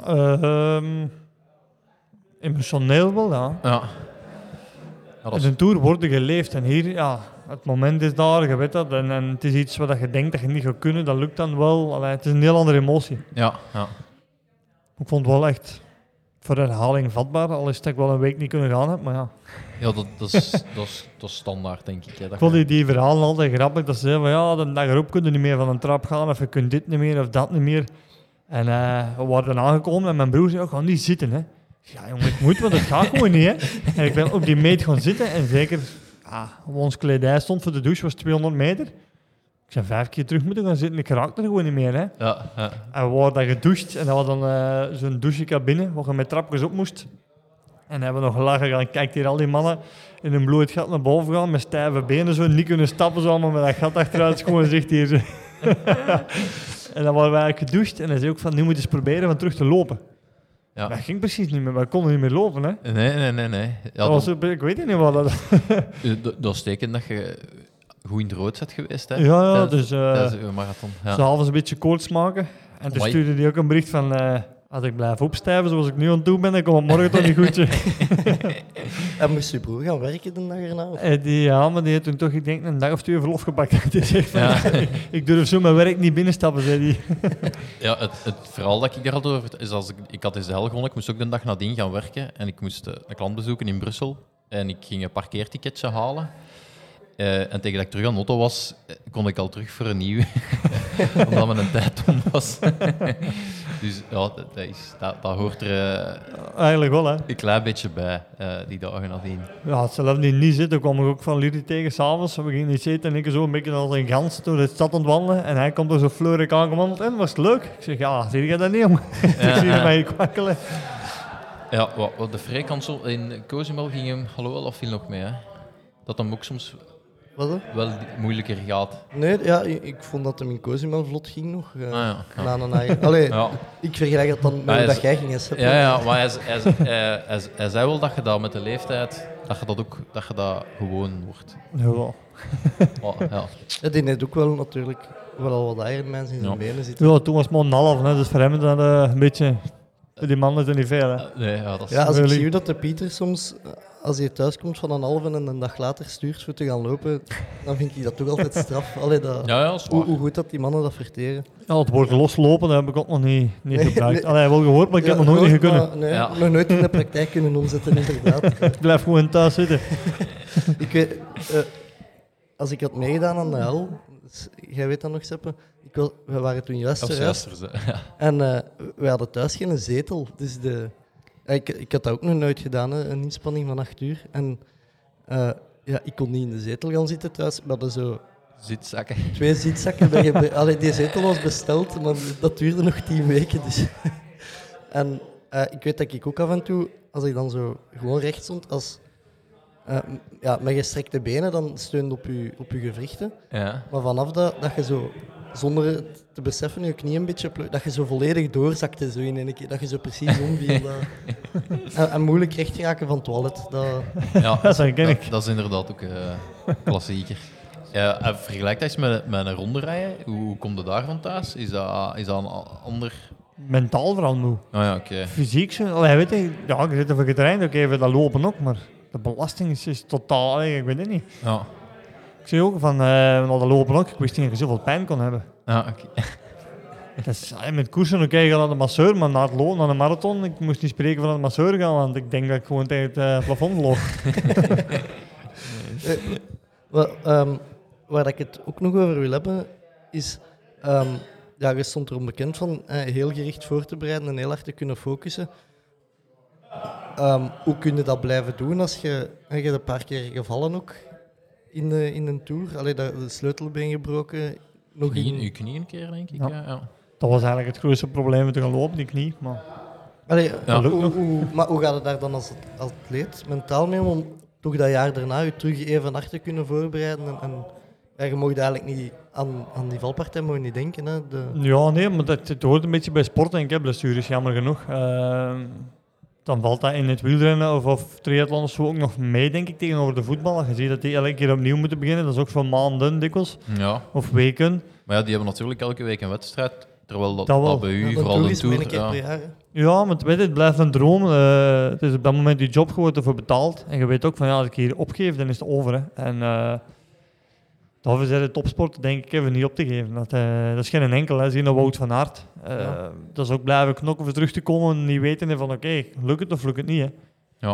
Ehm, emotioneel wel, ja. ja. In een tour wordt er geleefd en hier, ja, het moment is daar, je weet dat. En, en het is iets wat je denkt dat je niet gaat kunnen, dat lukt dan wel. Allee, het is een heel andere emotie. ja, ja. Ik vond het wel echt voor herhaling vatbaar, al is het ik wel een week niet kunnen gaan heb, maar ja. Ja dat, dat, is, <laughs> dat, is, dat is standaard, denk ik. Hè, dat Ik vond die, die verhalen altijd grappig, dat ze zeiden van ja, de dag erop kun je niet meer van een trap gaan, of je kunt dit niet meer, of dat niet meer. En eh, we waren aangekomen en mijn broer zei, oh, ga niet zitten, hè. Ik zei, Ja, jongen, ik moet, want het gaat gewoon niet, hè. <laughs> En ik ben op die meet gaan zitten en zeker, ah, ons kledij stond voor de douche was 200 meter. Ik zei vijf keer terug moeten gaan zitten, ik raakte er gewoon niet meer, hè. Ja, ja. En we waren dan gedoucht en dat was dan eh, zo'n douchecabine waar je met trapjes op moest. En hebben we nog gelachen gaan. Kijk hier al die mannen in een bloed gat naar boven gaan met stijve benen zo, niet kunnen stappen zo allemaal met dat gat achteruit. Gewoon zegt hier. <laughs> en dan waren we eigenlijk gedoucht en hij zei ook van, nu moet je eens proberen van terug te lopen. Ja. Dat ging precies niet meer, wij konden niet meer lopen. Hè. Nee, nee, nee. nee. Ja, dat was, ik weet niet wat <laughs> dat... dat, dat is teken dat je goed in het rood bent geweest, hè? Ja, ja, dus eh marathon. Ja. ze half een beetje koorts maken. En toen stuurde hij ook een bericht van... eh, als ik blijf opstijven zoals ik nu aan het doen ben, dan komt het morgen toch niet goed. <laughs> En moest je broer gaan werken de dag erna? Eh, die, ja, maar die heeft toen toch, ik denk, een dag of twee verlof gepakt. <laughs> Die zegt van, Ja. <laughs> ik durf zo mijn werk niet binnenstappen, zei hij. Ja, het, het verhaal dat ik daar had over is als ik, ik had deze hel gewonnen, ik moest ook de dag nadien gaan werken en ik moest eh, een klant bezoeken in Brussel en ik ging een parkeerticketje halen. Eh, en tegen dat ik terug aan de auto was, kon ik al terug voor een nieuw, omdat mijn tijd om was. Dus ja, dat, dat is, dat, dat hoort er eh, Eigenlijk wel, hè. een klein beetje bij, eh, die dagen nadien. Ja, zelf niet, niet zitten, kwam ik ook van Liri tegen s'avonds. We gingen niet zitten en ik zo een beetje als een gans door de stad aan het wandelen. En hij komt er zo fleurig aangewandeld en was het leuk? Ik zeg, ja, zie je dat niet, om? <laughs> ik zie je mij kwakkelen. Ja, wat, wat de vrijkansel in Cozumel ging hem hallo of viel nog mee, hè? Dat hem ook soms Wat dan? wel moeilijker gaat. Nee, ja, ik, ik vond dat hem in Cozumel vlot ging nog. eh, Ah, ja, ja. Na een eigen. Allee, Ja. ik vergelijk dat dan met dat is- jij ging. Ja, ja, maar hij, hij, hij, hij, hij zei wel dat je dat met de leeftijd, dat je dat ook dat je dat gewoon wordt. Ja, wel. <laughs> Maar, ja. Ja, die heeft ook wel natuurlijk wel al wat Ironmans in zijn Ja. benen zitten. Ja, toen was het maar een half, hè, dus voor hem dat eh, een beetje... Die man is er niet veel, hè. Nee, ja, dat is... Ja, als ik zie dat de Pieter soms, eh, als hij thuis komt van een halve en een dag later stuurt voor te gaan lopen, dan vind ik dat toch altijd straf. <laughs> Allee, dat, Ja, ja, hoe, goed dat die mannen dat verteren. Ja, het woord loslopen, dat heb ik ook nog niet, niet Nee, gebruikt. nee. Allee, wel gehoord, maar ik heb Ja, nog nooit kunnen. Nee, Ja. nog nooit in de praktijk kunnen omzetten, inderdaad. <laughs> Ik blijf gewoon thuis zitten. <laughs> ik weet, eh, als ik had meegedaan aan de hel, dus jij weet dat nog, Seppe, ik was, we waren toen juist. En eh, we hadden thuis geen zetel. Dus de, ik, ik had dat ook nog nooit gedaan, hè, een inspanning van acht uur. En eh, ja, ik kon niet in de zetel gaan zitten thuis. We hadden zo Zitzakken. twee zitzakken bij gebruikt. <laughs> Allee, die zetel was besteld, maar dat duurde nog tien weken. Dus. <laughs> en eh, ik weet dat ik ook af en toe, als ik dan zo gewoon recht stond, als, eh, ja, met gestrekte benen, dan steunde op je, op je gewrichten. Ja. Maar vanaf dat, dat je zo, zonder het te beseffen, je knie een beetje pleu- dat je zo volledig doorzakte zo in keer. Dat je zo precies omviel. dat- <laughs> en, en moeilijk recht raken van het toilet. Dat, Ja, <laughs> Dat herken ik. dat, dat is inderdaad ook eh klassieker. Ja, en vergelijk dat eens met, met een ronde rijden. Hoe, hoe komt je daarvan thuis? Is dat, is dat een a- ander... Mentaal vooral moe. Oh ja, oké. Fysiek, zo, allee, weet je, ja, je zit even getraind, oké, even dat lopen ook, maar de belasting is, is totaal, allee, ik weet het niet. Ja. Ik zie ook van, eh dat lopen ook, ik wist niet dat je zoveel pijn kon hebben. Ja, oké. <laughs> Dat is, allee, met koersen, oké, je gaat naar de masseur, maar na het lopen, naar de marathon, ik moest niet spreken van de masseur gaan, want ik denk dat ik gewoon tegen het eh, plafond loop. <laughs> Wel, ehm, waar ik het ook nog over wil hebben, is... ehm, ja, je stond erom bekend van eh, heel gericht voor te bereiden en heel hard te kunnen focussen. Ehm, hoe kun je dat blijven doen als je... eh, Je een paar keer gevallen ook in, de, in een tour. Allee, dat, de sleutelbeen gebroken. Nog Knie, in, uw knie een keer, denk ik. Ja. Ja. Ja, Dat was eigenlijk het grootste probleem met te gaan lopen, die knie. Maar Allee, Ja. hoe, hoe- maar hoe gaat het daar dan als, atleet mentaal mee om, toch dat jaar daarna je terug even hard te kunnen voorbereiden? En, en ja, je mocht eigenlijk niet aan, aan die valpartij mogen niet denken. Hè? De, ja, nee, maar dat, het hoort een beetje bij sport, denk ik, hè, blessures, jammer genoeg. Ehm, dan valt dat in het wielrennen of, of triathlon of zo ook nog mee, denk ik, tegenover de voetbal. Je ziet dat die elke keer opnieuw moeten beginnen. Dat is ook voor maanden dikwijls, Ja, of weken. maar ja, die hebben natuurlijk elke week een wedstrijd. Terwijl dat, Dat wel. dat bij u Ja, vooral de Tour... een keer ja. jaar. Ja, maar weet je, het blijft een droom. Eh, het is op dat moment je job gewoon ervoor betaald. En je weet ook van, ja, als ik hier opgeef, dan is het over. Hè. En uh, daarvoor zijn de topsport, denk ik, even niet op te geven. Dat, eh, dat is geen enkel, hè. Zie je Wout van Aert. Ja. Dat is ook blijven knokken voor terug te komen en niet weten van, oké, lukt het of lukt het niet, hè. Ja,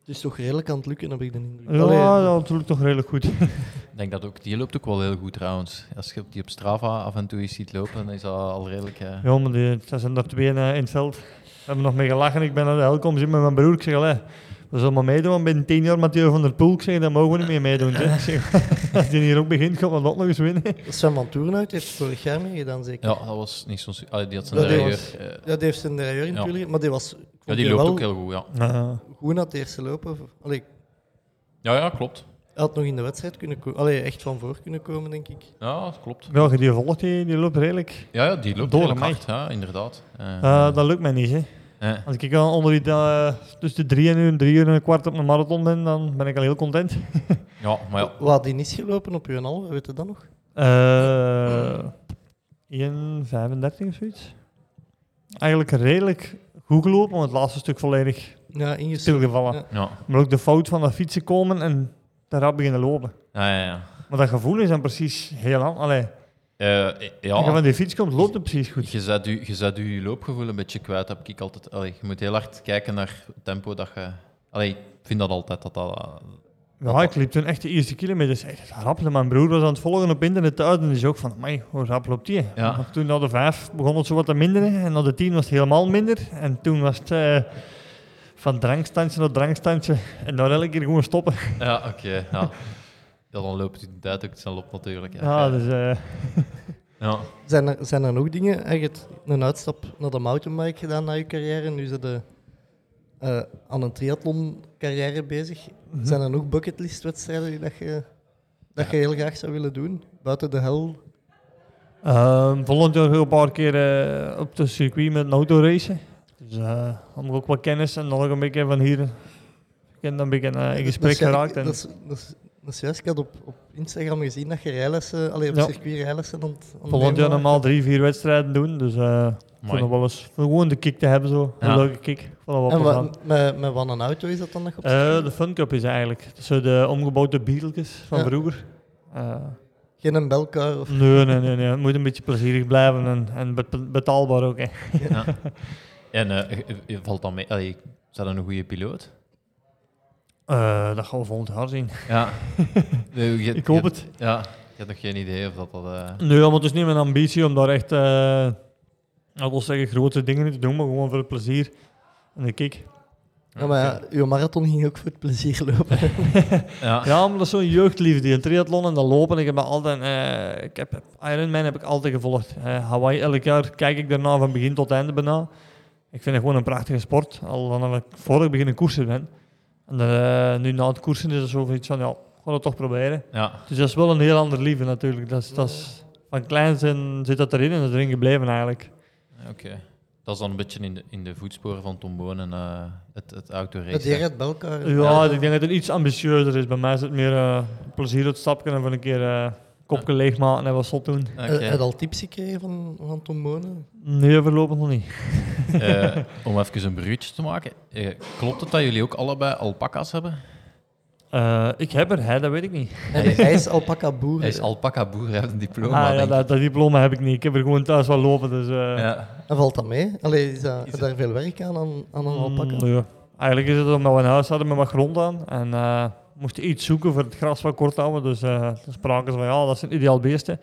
Het is toch redelijk aan het lukken, heb ik de indruk. Ja, Allee, dat lukt toch redelijk goed. <laughs> ik denk dat ook, die loopt ook wel heel goed trouwens. Als je die op Strava af en toe eens ziet lopen, dan is dat al redelijk... eh, Ja, maar die, dat zijn er twee in het veld. We hebben nog mee gelachen. Ik ben naar de hel komen zitten met mijn broer. Ik zeg, we zullen maar meedoen. want Binnen tien jaar Mathieu van der Poel. Ik zeg, daar mogen we niet meer meedoen. zeg, als die hier ook begint, gaan we dat nog eens winnen. Sven van Toornhout heeft vorig jaar meegedaan, zeker. Ja, dat was niet zo... Allee, die had zijn Ja, die was- eh, Ja, die heeft zijn derailleur in Ja. natuurlijk, maar die was ja, die loopt wel ook heel goed, ja. Goed naar het eerste lopen. Allee, Ja, ja, klopt. hij had nog in de wedstrijd kunnen komen. Allee, echt van voor kunnen komen, denk ik. Ja, dat klopt. ja, die volgt, die, die loopt redelijk. Ja, ja die loopt Door redelijk hard, ja, inderdaad. Eh, Uh, dat lukt mij niet, hè. Eh, Als ik al onder die, uh, tussen de drie en een, drie uur en een kwart op een marathon ben, dan ben ik al heel content. <laughs> ja, maar ja, Wat had die niet gelopen op uw halve, weet je dat nog? Uh, 1,35 of zoiets. Eigenlijk redelijk goed gelopen, maar het laatste stuk volledig Ja, stilgevallen. Ja. ja. Maar ook de fout van dat fietsen komen en daarop beginnen lopen. Ja, ja, ja. Maar dat gevoel is dan precies heel anders. Eh, als je van ja. die fiets komt, loopt het precies goed. Je zet, je, je zet je loopgevoel een beetje kwijt, heb ik altijd. Allee, je moet heel hard kijken naar het tempo dat je... Allee, ik vind dat altijd, dat dat... Ja, ik liep toen echt de eerste kilometers echt rap. Mijn broer was aan het volgen op internet uit en zei ook van, "Amai, hoe rap loopt die? Ja. Maar Toen na de vijf begon het zo wat te minderen en na de tien was het helemaal minder. En toen was het eh, van drankstandje naar drankstandje en dan elke keer gewoon stoppen. Ja, oké. ja. Ja, dan loopt die tijd ook snel op natuurlijk. Ja, Ja, dus... eh, ja. <laughs> Zijn, er, zijn er nog dingen? Heb je hebt een uitstap naar de mountainbike gedaan na je carrière. Nu zit je eh, aan een triathlon carrière bezig. Mhm. Zijn er nog bucketlist-wedstrijden die dat je, dat je heel graag zou willen doen? Buiten de hel? Ehm, volgend jaar een paar keer eh, op de circuit met een auto racen. Dus uh, ook wat kennis en dan nog een beetje van hier. Ik dan een beetje in gesprek dat is- geraakt. En, Dat is, dat, is, dat is juist. Ik had op, op Instagram gezien dat je rijlessen, allee, op Ja. circuit rijlessen aan volgend jaar normaal drie, vier wedstrijden doen. Dus eh ik vond wel eens gewoon de kick te hebben zo. Een leuke kick. En wel plezant. wat, met, met wat een auto is dat dan nog op Eh, circuit? de Fun Cup is eigenlijk. Zijn de omgebouwde Beetles van Ja. vroeger. Eh, Geen een belkar of... nee, nee, nee, nee. Het moet een beetje plezierig blijven en, en bet- betaalbaar ook. Hè. Ja. <laughs> En eh, je- je valt dan mee... Allee, is dat een goede piloot? Eh, dat gaan we volgend jaar zien. Ja. <laughs> Nee, je- Ik hoop je- het. Ja, je hebt nog geen idee of dat dat... eh, Nee, maar het is niet mijn ambitie om daar echt, eh ik wil zeggen, grote dingen in te doen, maar gewoon voor het plezier en de kick. Ja, maar ja, uw marathon ging ook voor het plezier lopen. <laughs> Ja. Ja, maar dat is zo'n jeugdliefde. Een triathlon en dat lopen. Ik heb altijd, eh, ik heb, Ironman heb ik altijd gevolgd. Eh, Hawaii, elk jaar kijk ik daarna van begin tot einde bijna. Ik vind het gewoon een prachtige sport. Al vanaf ik voor ik beginnen koersen ben. En eh, nu na het koersen is het zoiets van, ja, ga het toch proberen. ja. Dus dat is wel een heel ander liefde natuurlijk. Dat is, dat is, van klein zijn zit dat erin en dat is erin gebleven eigenlijk. Oké. Dat is dan een beetje in de, in de voetsporen van Tom Boon en eh, het, het autoracen. Dat die rijdt belkar. Ja, ik denk dat het iets ambitieuzer is. Bij mij is het meer eh, plezier het stapje en van een keer eh kopje leegmaken en wat zot doen. Oké. Heb je al tips gekregen van, van Tom Bonen? Nee, voorlopig nog niet. Eh, om even een bruutje te maken. eh, klopt het dat jullie ook allebei alpaca's hebben? Eh, ik heb er, hè, dat weet ik niet. Nee, hij is alpaca boer. Hij is alpaca boer, hij heeft een diploma, ah, ja, dat, dat diploma heb ik niet. Ik heb er gewoon thuis wel lopen. Dus, eh. Ja. En valt dat mee? Allee, is, dat, Is is daar veel werk aan, aan, aan een mm, alpaca? ja. Eigenlijk is het omdat we een huis hadden met wat grond aan. En eh moesten iets zoeken voor het gras wat kort houden. Dus eh spraken ze van ja, dat zijn ideaal beesten.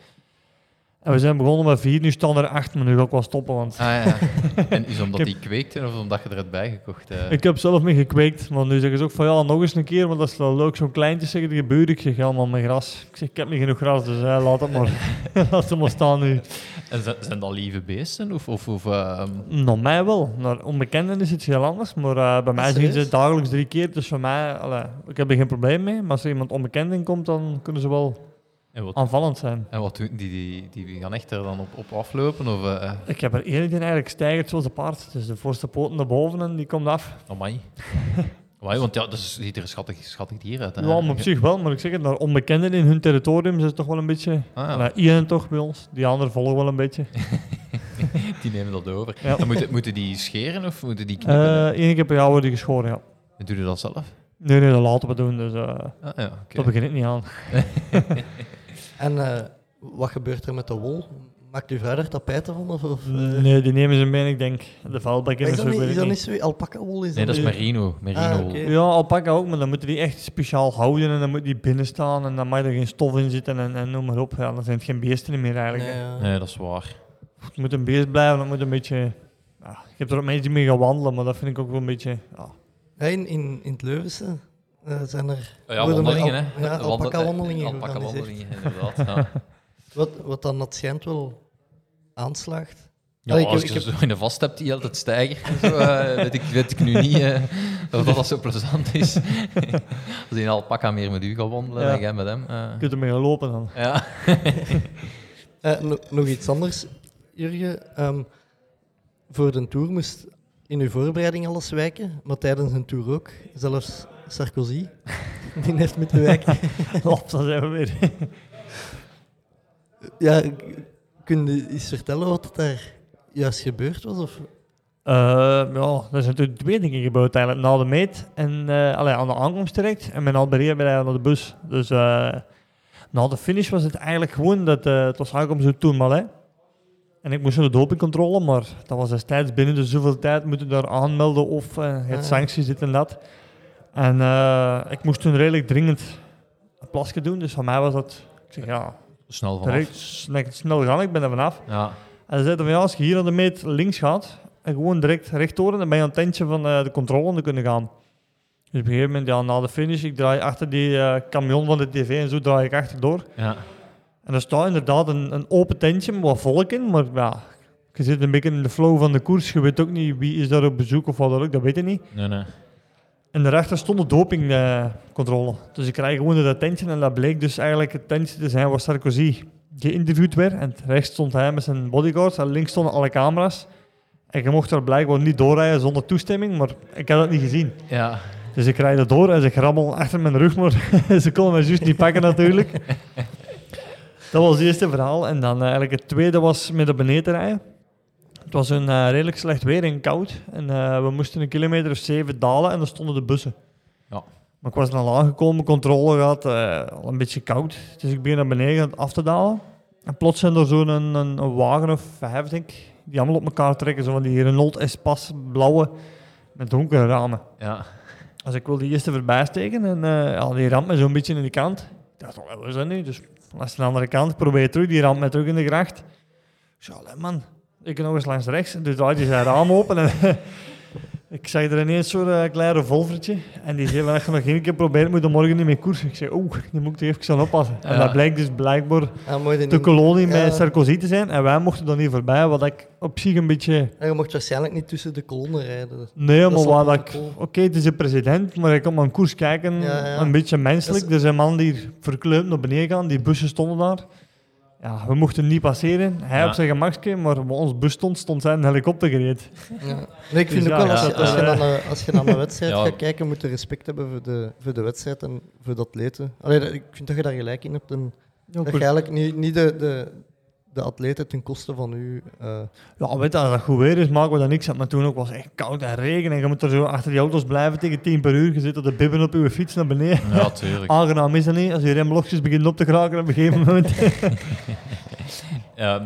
En we zijn begonnen met vier, nu staan er acht, maar nu ga ik wel stoppen. Want Ah, ja. <laughs> En is omdat Ik die kweekte of omdat je er hebt bijgekocht? eh? Ik heb zelf mee gekweekt, maar nu zeggen ze ook van ja, nog eens een keer, maar dat is wel leuk, zo'n kleintje zeggen de gebuur. Ik zeg allemaal met gras. Ik zeg, ik heb niet genoeg gras, dus laat het maar. <laughs> laat het maar staan nu. En zijn, dat lieve beesten? Of, of, of ehm, Naar mij wel. Naar onbekenden is het heel anders, maar eh, bij mij zien ze het dagelijks drie keer. Dus voor mij, allee, ik heb er geen probleem mee. Maar als er iemand onbekend in komt, dan kunnen ze wel wat, aanvallend zijn. en wat doen die, die? Die gaan echt er dan op, op aflopen? Of, eh Ik heb er één die eigenlijk stijgt zoals een paard. Dus de voorste poten naar boven en die komt af. <laughs> amai. amai, want ja, dat is- ziet er een schattig, schattig dier uit. Hè? Ja, maar op zich wel, maar ik zeg het, naar onbekenden in hun territorium is het toch wel een beetje... Ah, ja. Ian toch bij ons, die anderen volgen wel een beetje. <laughs> Die nemen dat over. Ja. En moeten, moeten die scheren of moeten die knippen? Eén keer per jaar worden die geschoren, ja. En doe je dat zelf? Nee, nee, dat laten we doen, dus eh Ah, ja, dat begin ik niet aan. <laughs> En eh, wat gebeurt er met de wol? Maakt uw vrouw er tapijten van? Of, of, eh, Nee, die nemen ze mee, ik denk. De vuilbakken en is zo, dat niet, is dat niet. zo? Alpaca-wol is Nee, dat is merino. merino Ah. Ja, alpaca ook, maar dan moeten die echt speciaal houden en dan moet die binnen staan en dan mag er geen stof in zitten en, en noem maar op. Ja, dan zijn het geen beesten meer eigenlijk. Nee, hè. ja. Nee, dat is waar. Het moet een beest blijven, het moet een beetje... Ja, ik heb er ook mensen die mee gaan wandelen, maar dat vind ik ook wel een beetje... Ja. Ja, in, in, in het Leuvense eh, zijn er... Oh Ja, wandelingen, al- hè? Ja, Alpaca wandelingen, <laughs> inderdaad. Ja. Wat, wat dan dat schijnt wel aanslaagt. Ja, Allee, ik als heb- je ik zo in de vast hebt die altijd stijgen, en zo, eh, weet, ik, weet ik nu niet eh, of dat, dat zo plezant is. <laughs> als die een alpaca meer met u gaat wandelen Ja. dan jij met hem. eh. Je kunt ermee gaan lopen dan. ja. <laughs> Eh, no- nog iets anders, Jurgen. Ehm, voor de Tour moest in uw voorbereiding alles wijken, maar tijdens een Tour ook. Zelfs Sarkozy, <laughs> die heeft moeten wijken. <laughs> Op, dan zijn we weer. <laughs> ja, kun je eens vertellen wat er daar juist gebeurd was? Of? Eh, ja, er zijn natuurlijk twee dingen gebeurd eigenlijk. Na de meet en eh, allee, aan de aankomst direct. En mijn Alberia ben naar de bus. Dus eh, na de finish was het eigenlijk gewoon dat eh, het was aankomst zo toen maar En ik moest naar de dopingcontrole, maar dat was destijds binnen de zoveel tijd moeten daar aanmelden of eh, het Ah. sancties dit en dat. En eh, ik moest toen redelijk dringend een plasje doen, dus van mij was dat, ik zeg ja, Snel vanaf. direct, snel, gaan, ik ben er vanaf. Ja. En ze zeiden van ja, als je hier aan de meet links gaat en gewoon direct rechtdoor, dan ben je aan het tentje van eh, de controle kunnen gaan. Dus op een gegeven moment, ja, na de finish, ik draai achter die eh, camion van de tv en zo draai ik achterdoor. ja. En er staat inderdaad een, een open tentje met wat volk in, maar ja, je zit een beetje in de flow van de koers. Je weet ook niet wie is daar op bezoek of wat dan ook, dat weet je niet. Nee, nee. En daarachter stond de dopingcontrole. dus ik krijg gewoon dat tentje en dat bleek dus eigenlijk het tentje te zijn waar Sarkozy geïnterviewd werd. En rechts stond hij met zijn bodyguards en links stonden alle camera's. En je mocht er blijkbaar niet doorrijden zonder toestemming, maar ik had dat niet gezien. Ja. Dus ik rijd er door en ze grabbel achter mijn rug, maar <laughs> ze konden me juist niet pakken natuurlijk. <laughs> Dat was het eerste verhaal. En dan eigenlijk het tweede was met de beneden rijden. Het was een eh, redelijk slecht weer en koud. En eh, we moesten een kilometer of zeven dalen en dan stonden de bussen. Ja. Maar ik was dan aangekomen, controle gehad, eh, al een beetje koud. Dus ik ben naar beneden af te dalen. En plots zijn er zo'n een, een, een wagen of vijf, denk ik, die allemaal op elkaar trekken. Zo van die Renault Espace blauwe met donkere ramen. Ja. Dus ik wil die eerste voorbij steken en ja, die ramt me zo'n beetje in de kant. Ik dacht, wat is dat nu? Dus langs de andere kant, ik probeer terug, die ramt me terug in de gracht. Allee, man, ik nog eens langs rechts. Dus draait hij zijn raam open en <laughs> ik zag er ineens zo'n eh, klein revolvertje. En die zei, als je nog één keer probeert, moet je morgen niet meer koersen. Ik zei, oeh, die moet ik er even aan oppassen. En dat blijkt dus blijkbaar de kolonie Ja. met Sarkozy te zijn. En wij mochten dan niet voorbij, wat ik op zich een beetje... Je mocht waarschijnlijk niet tussen de kolonnen rijden. Nee, maar de ik... Oké, het is een president, maar ik kom aan een koers kijken, Ja, ja. een beetje menselijk. Dat Er zijn mannen die verkleumd naar beneden gaan, die bussen stonden daar. Ja, we mochten niet passeren. Hij Ja. op zijn gemakje, maar waar ons bus stond, stond zijn helikopter gereed. Ja. Nee, ik vind Dus ook ja, wel, als, ja, je, als, je naar een, als je naar een <laughs> wedstrijd Ja. gaat kijken, moet je respect hebben voor de, voor de wedstrijd en voor de atleten. Allee, ik vind dat je daar gelijk in hebt. En dat je eigenlijk niet, niet de, de, de atleten ten koste van u... eh, Ja, weet je, als het goed weer is, maken we daar niks aan. Maar toen ook was het echt koud en regen en je moet er zo achter die auto's blijven tegen 10 per uur. Je zit op de bibben op je fiets naar beneden. Ja, tuurlijk. <laughs> Aangenaam is dat niet, als je remblokjes begint op te geraken op een gegeven moment. <laughs> <laughs> Ehm,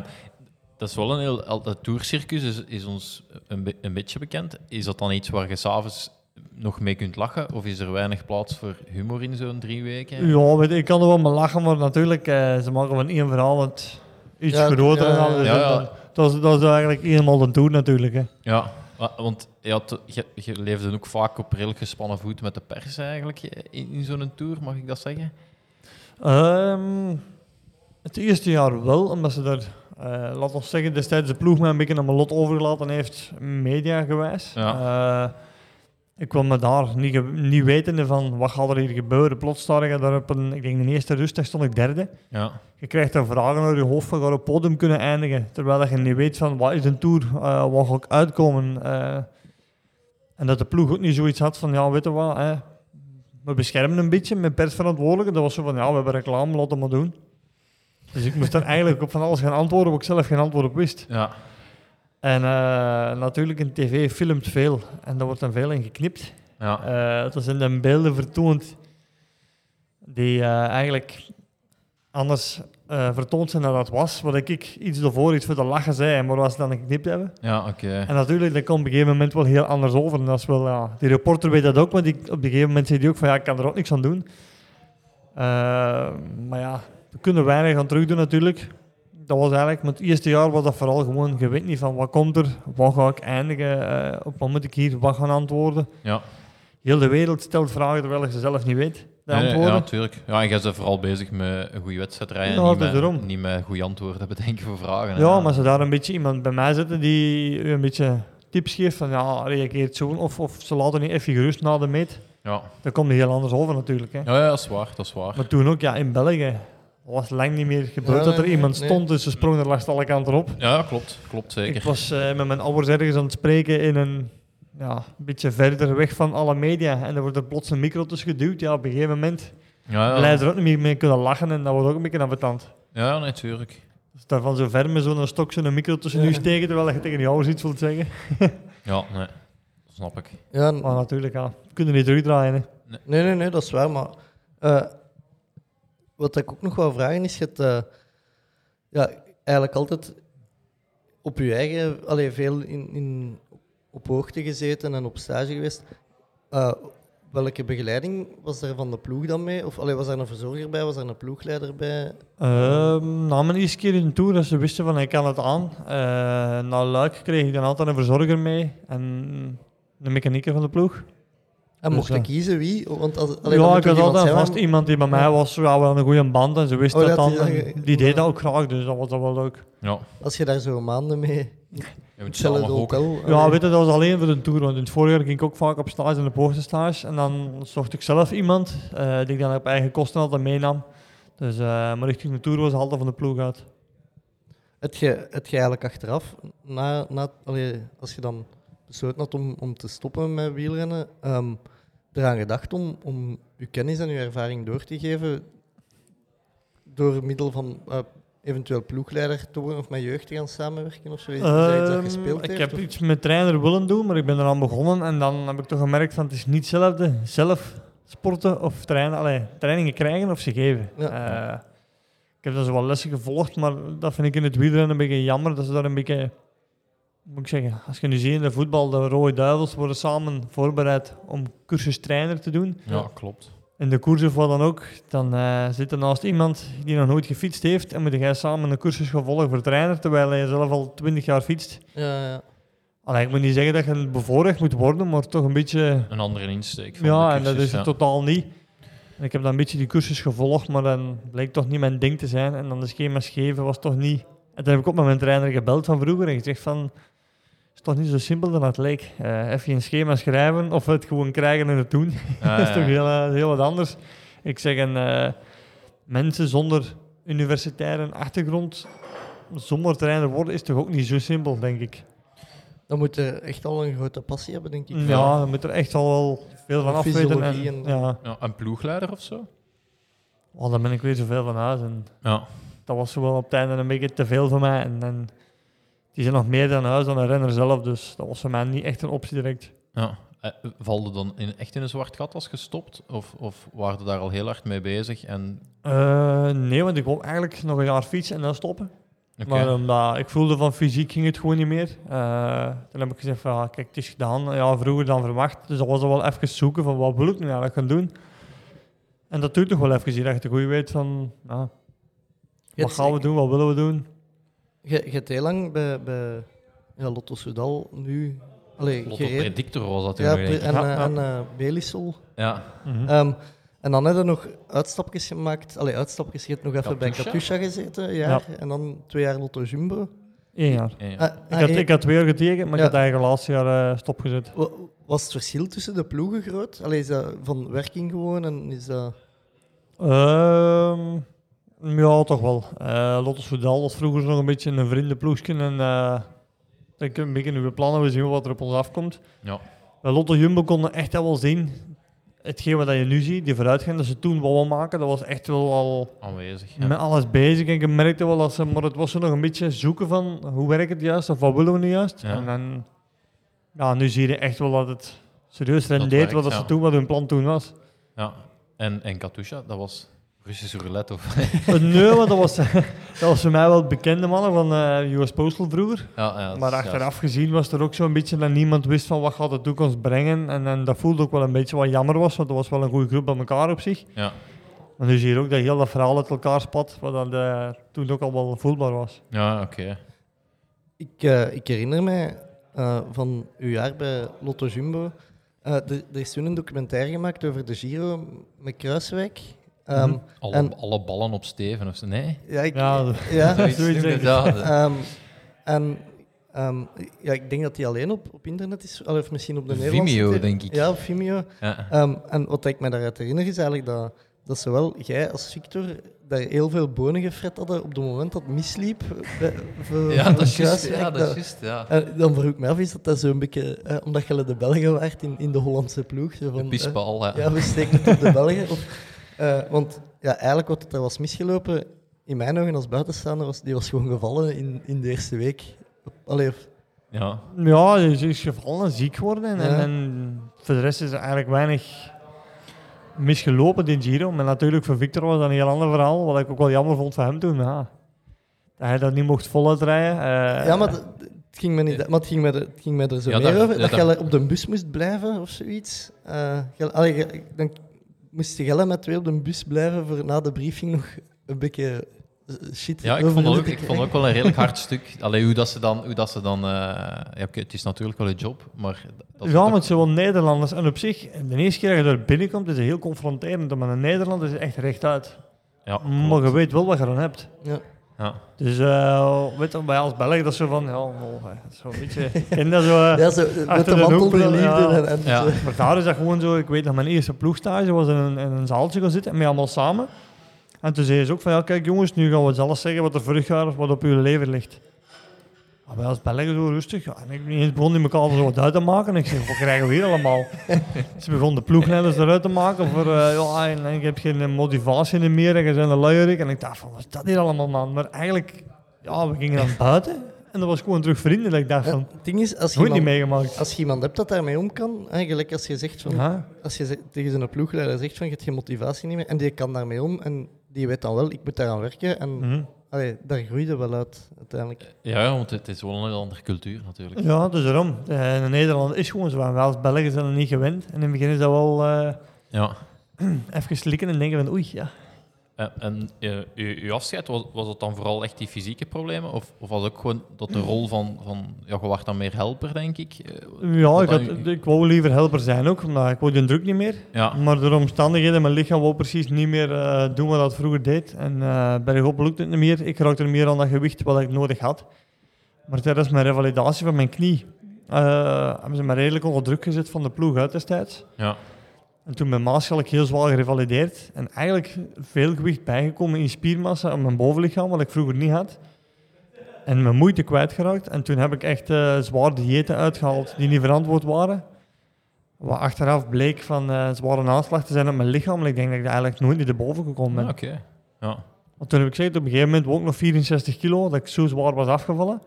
dat is wel een heel... al- Het tourcircus is, is ons een, be- een beetje bekend. Is dat dan iets waar je s'avonds nog mee kunt lachen? Of is er weinig plaats voor humor in zo'n drie weken? Ja, weet je, ik kan er wel mee lachen, maar natuurlijk, eh, ze maken van één verhaal het iets Ja, groter. ja, en dan, dus ja, ja. Dat, dat, is, dat is eigenlijk eenmaal de tour natuurlijk. Hè. Ja, wa- want ja, t- je, je leefde ook vaak op redelijk gespannen voet met de pers eigenlijk in, in zo'n tour, mag ik dat zeggen? Ehm, het eerste jaar wel, omdat ze daar, eh laat ons zeggen, destijds de ploeg mij een beetje aan mijn lot overgelaten heeft, mediagewijs. Ja. Eh, ik kwam me daar niet, niet wetende van wat gaat er hier gebeuren. Plots sta daar op een, ik denk de eerste rustdag stond ik derde. Ja, Je krijgt dan vragen naar je hoofd van ga je op podium kunnen eindigen. Terwijl dat je niet weet van wat is een tour, eh wat ga ik uitkomen. eh. en dat de ploeg ook niet zoiets had van ja, weet je wat, hè, we beschermen een beetje met persverantwoordelijke. Dat was zo van ja, we hebben reclame, laten we maar doen. Dus ik moest dan <laughs> eigenlijk op van alles gaan antwoorden waar ik zelf geen antwoord op wist. ja, En eh, natuurlijk, een tv filmt veel en daar wordt dan veel in geknipt. ja. Er zijn dan beelden vertoond die eh, eigenlijk anders eh, vertoond zijn dan dat was. Wat ik, iets ervoor iets voor te lachen zei, maar wat ze dan geknipt hebben. ja oké. En natuurlijk, dat komt op een gegeven moment wel heel anders over. En dat is wel, ja, die reporter weet dat ook, maar die, op een gegeven moment zei hij ook van ja, ik kan er ook niks aan doen. Maar ja, we kunnen weinig aan terugdoen natuurlijk. Dat was eigenlijk, met het eerste jaar was dat vooral gewoon, je weet niet van wat komt er, wat ga ik eindigen, eh, op wat moet ik hier wat gaan antwoorden. Ja. Heel de wereld stelt vragen terwijl je ze zelf niet weet, de Nee, nee, antwoorden. ja, natuurlijk. Ja, en jij bent vooral bezig met een goede wedstrijd rijden. Ja, niet, met, niet met goede antwoorden bedenken voor vragen. hè. Ja, maar als er daar een beetje iemand bij mij zitten die een beetje tips geeft van ja, reageert zo of, of ze laten niet even gerust na de meet, Ja. dan komt het heel anders over natuurlijk. Hè. Ja, ja, dat is waar. Dat is waar. Maar toen ook, ja, in België was lang niet meer gebeurd Ja, dat er nee, iemand nee. stond, dus ze sprongen er langs alle kanten op. Ja, klopt. Klopt zeker. Ik was eh, met mijn ouders ergens aan het spreken in een ja, een beetje verder weg van alle media en er wordt er plots een micro tussen geduwd. Ja, op een gegeven moment Ja, ja. blij er ook niet meer mee kunnen lachen en dat wordt ook een beetje ambetant. Ja, natuurlijk. Dus daarvan zo ver met zo'n stok zo'n micro tussen Ja. u steken terwijl je tegen die ouders iets wilt zeggen. <laughs> Ja, nee. Dat snap ik. Ja, Maar natuurlijk, ja, we kunnen niet terugdraaien. Hè. Nee, nee, nee, dat is waar. Maar eh, wat ik ook nog wil vragen is: je hebt eh, ja, eigenlijk altijd op je eigen, allee, veel in, in, op hoogte gezeten en op stage geweest. Eh, welke begeleiding was er van de ploeg dan mee? Of allee, was er een verzorger bij? Was er een ploegleider bij? Ehm, na mijn eerste keer in tour, dat ze wisten van ik kan het aan. Eh na Luik kreeg ik dan altijd een verzorger mee en een mechanieker van de ploeg. En Dus, mocht je eh, kiezen wie? Want als, allee, dan ja, ik had iemand altijd zijn vast iemand die bij mij was, ja, we hadden een goede band en ze wist Oh, dat dat dan. die- ja, deed ja. dat ook graag, dus dat was dat wel leuk. Ja. Als je daar zo maanden mee Je moet hetzelfde zelf ook. hotel... Ja, weet je, dat was alleen voor de tour, want in het voorjaar ging ik ook vaak op stage en op hoogste stage. En dan zocht ik zelf iemand eh, die ik dan op eigen kosten altijd meenam. Dus, eh, maar richting de tour was het altijd van de ploeg uit. Het je, het je eigenlijk achteraf, na, na, allee, als je dan besloten had om, om te stoppen met wielrennen, ehm eraan gedacht om, om je kennis en je ervaring door te geven door middel van eh, eventueel ploegleider te worden of met jeugd te gaan samenwerken of zo? Is dat iets dat Ehm, gespeeld ik heeft? heb of- iets met trainer willen doen, maar ik ben eraan begonnen en dan heb ik toch gemerkt van het is niet hetzelfde zelf sporten of trainen, allee, trainingen krijgen of ze geven. Ja. Eh, ik heb dan zo wel lessen gevolgd, maar dat vind ik in het wielrennen een beetje jammer dat ze daar een beetje, moet ik zeggen, als je nu ziet in de voetbal, de Rode Duivels worden samen voorbereid om cursus trainer te doen. Ja, klopt. In de koers of wat dan ook, dan eh, zit er naast iemand die nog nooit gefietst heeft en moet jij samen een cursus gaan volgen voor trainer, terwijl hij zelf al twintig jaar fietst. Ja, ja. Allee, ik moet niet zeggen dat je bevoorrecht moet worden, maar toch een beetje... Een andere insteek. Van Ja, de en dat cursus, is het ja. totaal niet. En ik heb dan een beetje die cursus gevolgd, maar dan bleek toch niet mijn ding te zijn. En dan de schema's geven was toch niet... En toen heb ik ook met mijn trainer gebeld van vroeger en gezegd van... Het is toch niet zo simpel dan het leek. Eh even een schema schrijven of het gewoon krijgen en het doen. <laughs> Dat is toch heel, eh, heel wat anders. Ik zeg, en, eh, mensen zonder universitaire achtergrond zonder trainer worden is toch ook niet zo simpel, denk ik. Dan moet je echt al een grote passie hebben, denk ik. Ja, je moet er echt al wel veel van afweten. En, Fysiologie en- ja, Ja, een ploegleider of zo? oh, daar ben ik weer zoveel van huis. En Ja. dat was zo wel op het einde een beetje te veel voor mij. En, en die zijn nog meer dan huis dan een renner zelf, dus dat was voor mij niet echt een optie direct. ja. Eh, Valde dan in, echt in een zwart gat als gestopt? Of, of waren ze daar al heel hard mee bezig? En, Eh, nee, want ik wou eigenlijk nog een jaar fietsen en dan stoppen. oké. Maar omdat ik voelde van fysiek ging het gewoon niet meer. Eh, toen heb ik gezegd van, ja, kijk, het is gedaan. Ja, vroeger dan verwacht. Dus dat was er wel even zoeken van, wat wil ik nu eigenlijk gaan doen? En dat doet toch wel even, dat je goed weet van, ja, wat gaan we doen, wat willen we doen? Je, hebt heel lang bij, bij ja, Lotto Soudal nu allee, Lotto gereden. Predictor was dat Ja, nog, denk ik. en, Ja, eh, ja. en eh, Belisol. Ja. Mhm. Ehm, en dan heb je nog uitstapjes gemaakt. Allee, uitstapjes. Je hebt nog even bij Katusha? Gezeten, jaar. En dan twee jaar Lotto Jumbo. Eén jaar. Ja, ja. Ah, Ik ah, had, één- ik had twee jaar getekend, maar Ja. ik had eigenlijk laatste jaar eh, stopgezet. wa- Was het verschil tussen de ploegen groot? Allee, is dat van werking gewoon en is dat... Ehm, ja, toch wel. Eh Lotte Soudal was vroeger nog een beetje een vriendenploegje. En eh ik een beetje nieuwe plannen. We zien wel wat er op ons afkomt. Ja. Bij Lotte Jumbo konden echt wel zien. Hetgeen wat je nu ziet, die vooruitgang dat ze toen wouden maken, dat was echt wel al Aanwezig. Ja. met alles bezig. En je merkte wel dat ze, maar het was zo nog een beetje zoeken van hoe werkt het juist of wat willen we nu juist. Ja. En dan, ja, nu zie je echt wel dat het serieus rendeert wat dat ja. ze toen, wat hun plan toen was. ja. En, en Katusha, dat was Russische roulette of... Uh, nee, want dat was, <laughs> dat was voor mij wel bekende mannen van eh US Postal vroeger. ja, ja, Maar achteraf gezien was er ook zo'n beetje dat niemand wist van wat gaat de toekomst brengen. En, en dat voelde ook wel een beetje wat jammer was, want dat was wel een goede groep bij elkaar op zich. Ja, Maar nu zie je ook dat heel dat verhaal uit elkaar spat, wat dat, eh, toen ook al wel voelbaar was. ja oké. Ik, eh, ik herinner mij eh, van uw jaar bij Lotto Jumbo. eh, er, er is toen een documentaire gemaakt over de Giro met Kruiswijk. Ehm, Mhm. Alle, En- alle ballen op Steven of zo. Nee? Ja, ik, Ja, ja, dat- <laughs> Zoiets inderdaad. Ehm, en ehm, ja, ik denk dat die alleen op, op internet is, of misschien op de Nederlandse... Vimeo, tv. denk ik. Ja, op Vimeo. Ja. Ehm, en wat ik me daaruit herinner is eigenlijk dat, dat zowel jij als Victor daar heel veel bonen gefret hadden op het moment dat het misliep. bij- voor- Ja, dat is juist. Ja, dat is juist, ja. En dan vroeg ik me af, is dat, dat zo'n beetje, eh, omdat je de Belgen waart in, in de Hollandse ploeg? Zo van, De eh, ja. ja, we steken het op de Belgen. Of, eh, want ja, eigenlijk wat er was misgelopen, in mijn ogen als buitenstaander, was, die was gewoon gevallen in, in de eerste week. Allee, of- ja. Ja, je is gevallen, ziek geworden. En, Ja. en voor de rest is er eigenlijk weinig misgelopen, die Giro. Maar natuurlijk voor Victor was dat een heel ander verhaal, wat ik ook wel jammer vond voor hem toen. Ja, dat hij dat niet mocht voluit rijden. eh, ja, maar het, ging me niet, maar het ging me, er- het ging me er zo Ja, meer daar- over, ja, dat je op de bus moest blijven of zoiets. Eh, allee, dan moest je met twee op de bus blijven voor na de briefing nog een beetje eh, shit Ja, ik vond, het ook, te ik vond het ook wel een redelijk hard stuk. Allee, hoe dat ze dan... Hoe dat ze dan eh, ja, het is natuurlijk wel een job, maar... Dat Ja, het zijn wel Nederlanders. En op zich, de eerste keer dat je er binnenkomt, is het heel confronterend. Maar een Nederlander is echt rechtuit. Ja, Maar je weet wel wat je dan hebt. Ja. Ja. Dus uh, weet je, bij als Belg, dat zo van, ja, nou, zo een beetje... <laughs> Dat zo... eh, Ja, zo, met de de mantel wel, liefde. ja. En, en Ja. <laughs> zo. Maar daar is dat gewoon zo, ik weet dat mijn eerste ploegstage was in een, in een zaaltje gaan zitten, met allemaal samen. En toen zei ze ook van, ja kijk jongens, nu gaan we zelf zeggen wat er vorig jaar wat op uw lever ligt. Maar wij als Belgen zo rustig, ja, en ik niet begon die elkaar zo wat uit te maken. En ik zeg, wat krijgen we hier allemaal? <laughs> ze begon de ploegleiders eruit te maken voor, eh, ja, en, en ik heb geen motivatie meer en je bent een luierik. En ik dacht van, wat is dat hier allemaal man? Maar eigenlijk, ja, we gingen dan buiten en dat was gewoon terug vriendelijk. Ik dacht Ja, Het ding is, als je, nooit niet iemand, meegemaakt. als je iemand hebt dat daarmee om kan, eigenlijk als je zegt van, Ja. als je tegen zo'n ploegleider zegt van je hebt geen motivatie niet meer en die kan daarmee om en die weet dan wel, ik moet daaraan werken en Mhm. Allee, daar groeide wel uit uiteindelijk. Ja, ja, want het is wel een andere cultuur natuurlijk. Ja, dus daarom. Eh, in Nederland is gewoon zo. Wij als Belgen zijn er niet gewend. En in het begin is dat wel eh, Ja. <clears throat> even slikken en denken van oei, ja. En, en eh, uw, uw afscheid, was, was het dan vooral echt die fysieke problemen? Of, of was het ook gewoon dat de rol van, van ja, je dan meer helper, denk ik? Eh, Ja, ik, had, u- ik wou liever helper zijn ook, omdat ik wou die druk niet meer. Ja, Maar door omstandigheden, mijn lichaam wou precies niet meer eh, doen wat dat vroeger deed. En eh bergop lukte het niet meer. Ik raakte er meer aan dat gewicht wat ik nodig had. Maar tijdens mijn revalidatie van mijn knie hebben ze me redelijk onder druk gezet van de ploeg uit destijds. ja. En toen ben Maaschalk heel zwaar gerevalideerd. En eigenlijk veel gewicht bijgekomen in spiermassa op mijn bovenlichaam, wat ik vroeger niet had. En mijn moeite kwijtgeraakt. En toen heb ik echt eh zwaar diëten uitgehaald die niet verantwoord waren. Wat achteraf bleek van eh, zware aanslag te zijn op mijn lichaam. En ik denk dat ik daar eigenlijk nooit niet erboven gekomen ben. Ah, Oké. Ja. Want toen heb ik gezegd, op een gegeven moment woog ik nog 64 kilo, dat ik zo zwaar was afgevallen.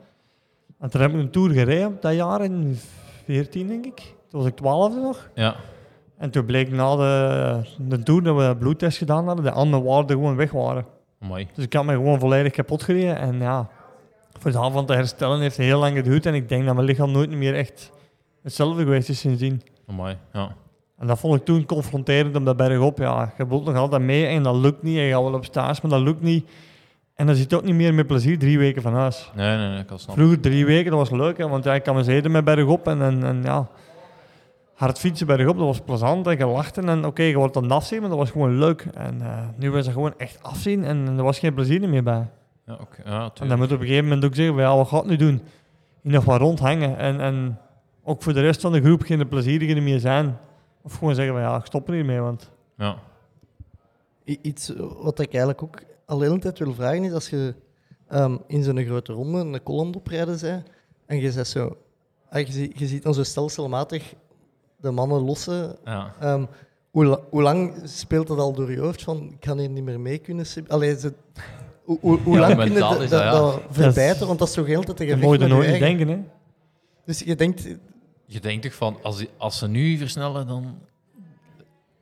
En toen heb ik een tour gereden, dat jaar in 14 denk ik. Toen was ik 12 nog. Ja. En toen bleek na de, de tour dat we een bloedtest gedaan hadden, dat al mijn waarden gewoon weg waren. Mooi. Dus ik had me gewoon volledig kapot gereden. En ja, voor daarvan te herstellen heeft het heel lang geduurd. En ik denk dat mijn lichaam nooit meer echt hetzelfde geweest is sindsdien. Mooi. Ja. En dat vond ik toen confronterend op dat bergop. Ja, je wilt nog altijd mee en dat lukt niet. En je gaat wel op stage, maar dat lukt niet. En dan zit je ook niet meer met plezier drie weken van huis. Nee, nee, nee, ik kan. Vroeger drie weken, dat was leuk. Hè, want ja, ik kan me zeden met bergop. En, en, en ja, hard fietsen bergop, dat was plezant. En je lachte. En oké, je wordt dan afzien, maar dat was gewoon leuk. En eh, nu was het gewoon echt afzien. En er was geen plezier meer bij. Ja, oké. Ja, En dan moet je op een gegeven moment ook zeggen, ja, wat gaat nu doen? Hier nog wat rondhangen. En, en ook voor de rest van de groep geen plezierige meer zijn. Of gewoon zeggen van ja, ik stop er hiermee, want Ja. I- Iets wat ik eigenlijk ook al de hele tijd wil vragen is, als je ehm, in zo'n grote ronde een column oprijden bent, en je zegt zo, ah, je, je ziet dan zo stelselmatig de mannen lossen. Ja. Ehm, hoe, hoe lang speelt dat al door je hoofd van, ik kan hier niet meer mee kunnen? Allee, is het, hoe, hoe, hoe Ja, lang kun je dat, is dat, dat, ja. dat verbijten? Want dat is toch heel tijd een dat gevecht moet je je nooit denken. Hè. Dus je denkt, Je denkt toch van, als, als ze nu versnellen, dan...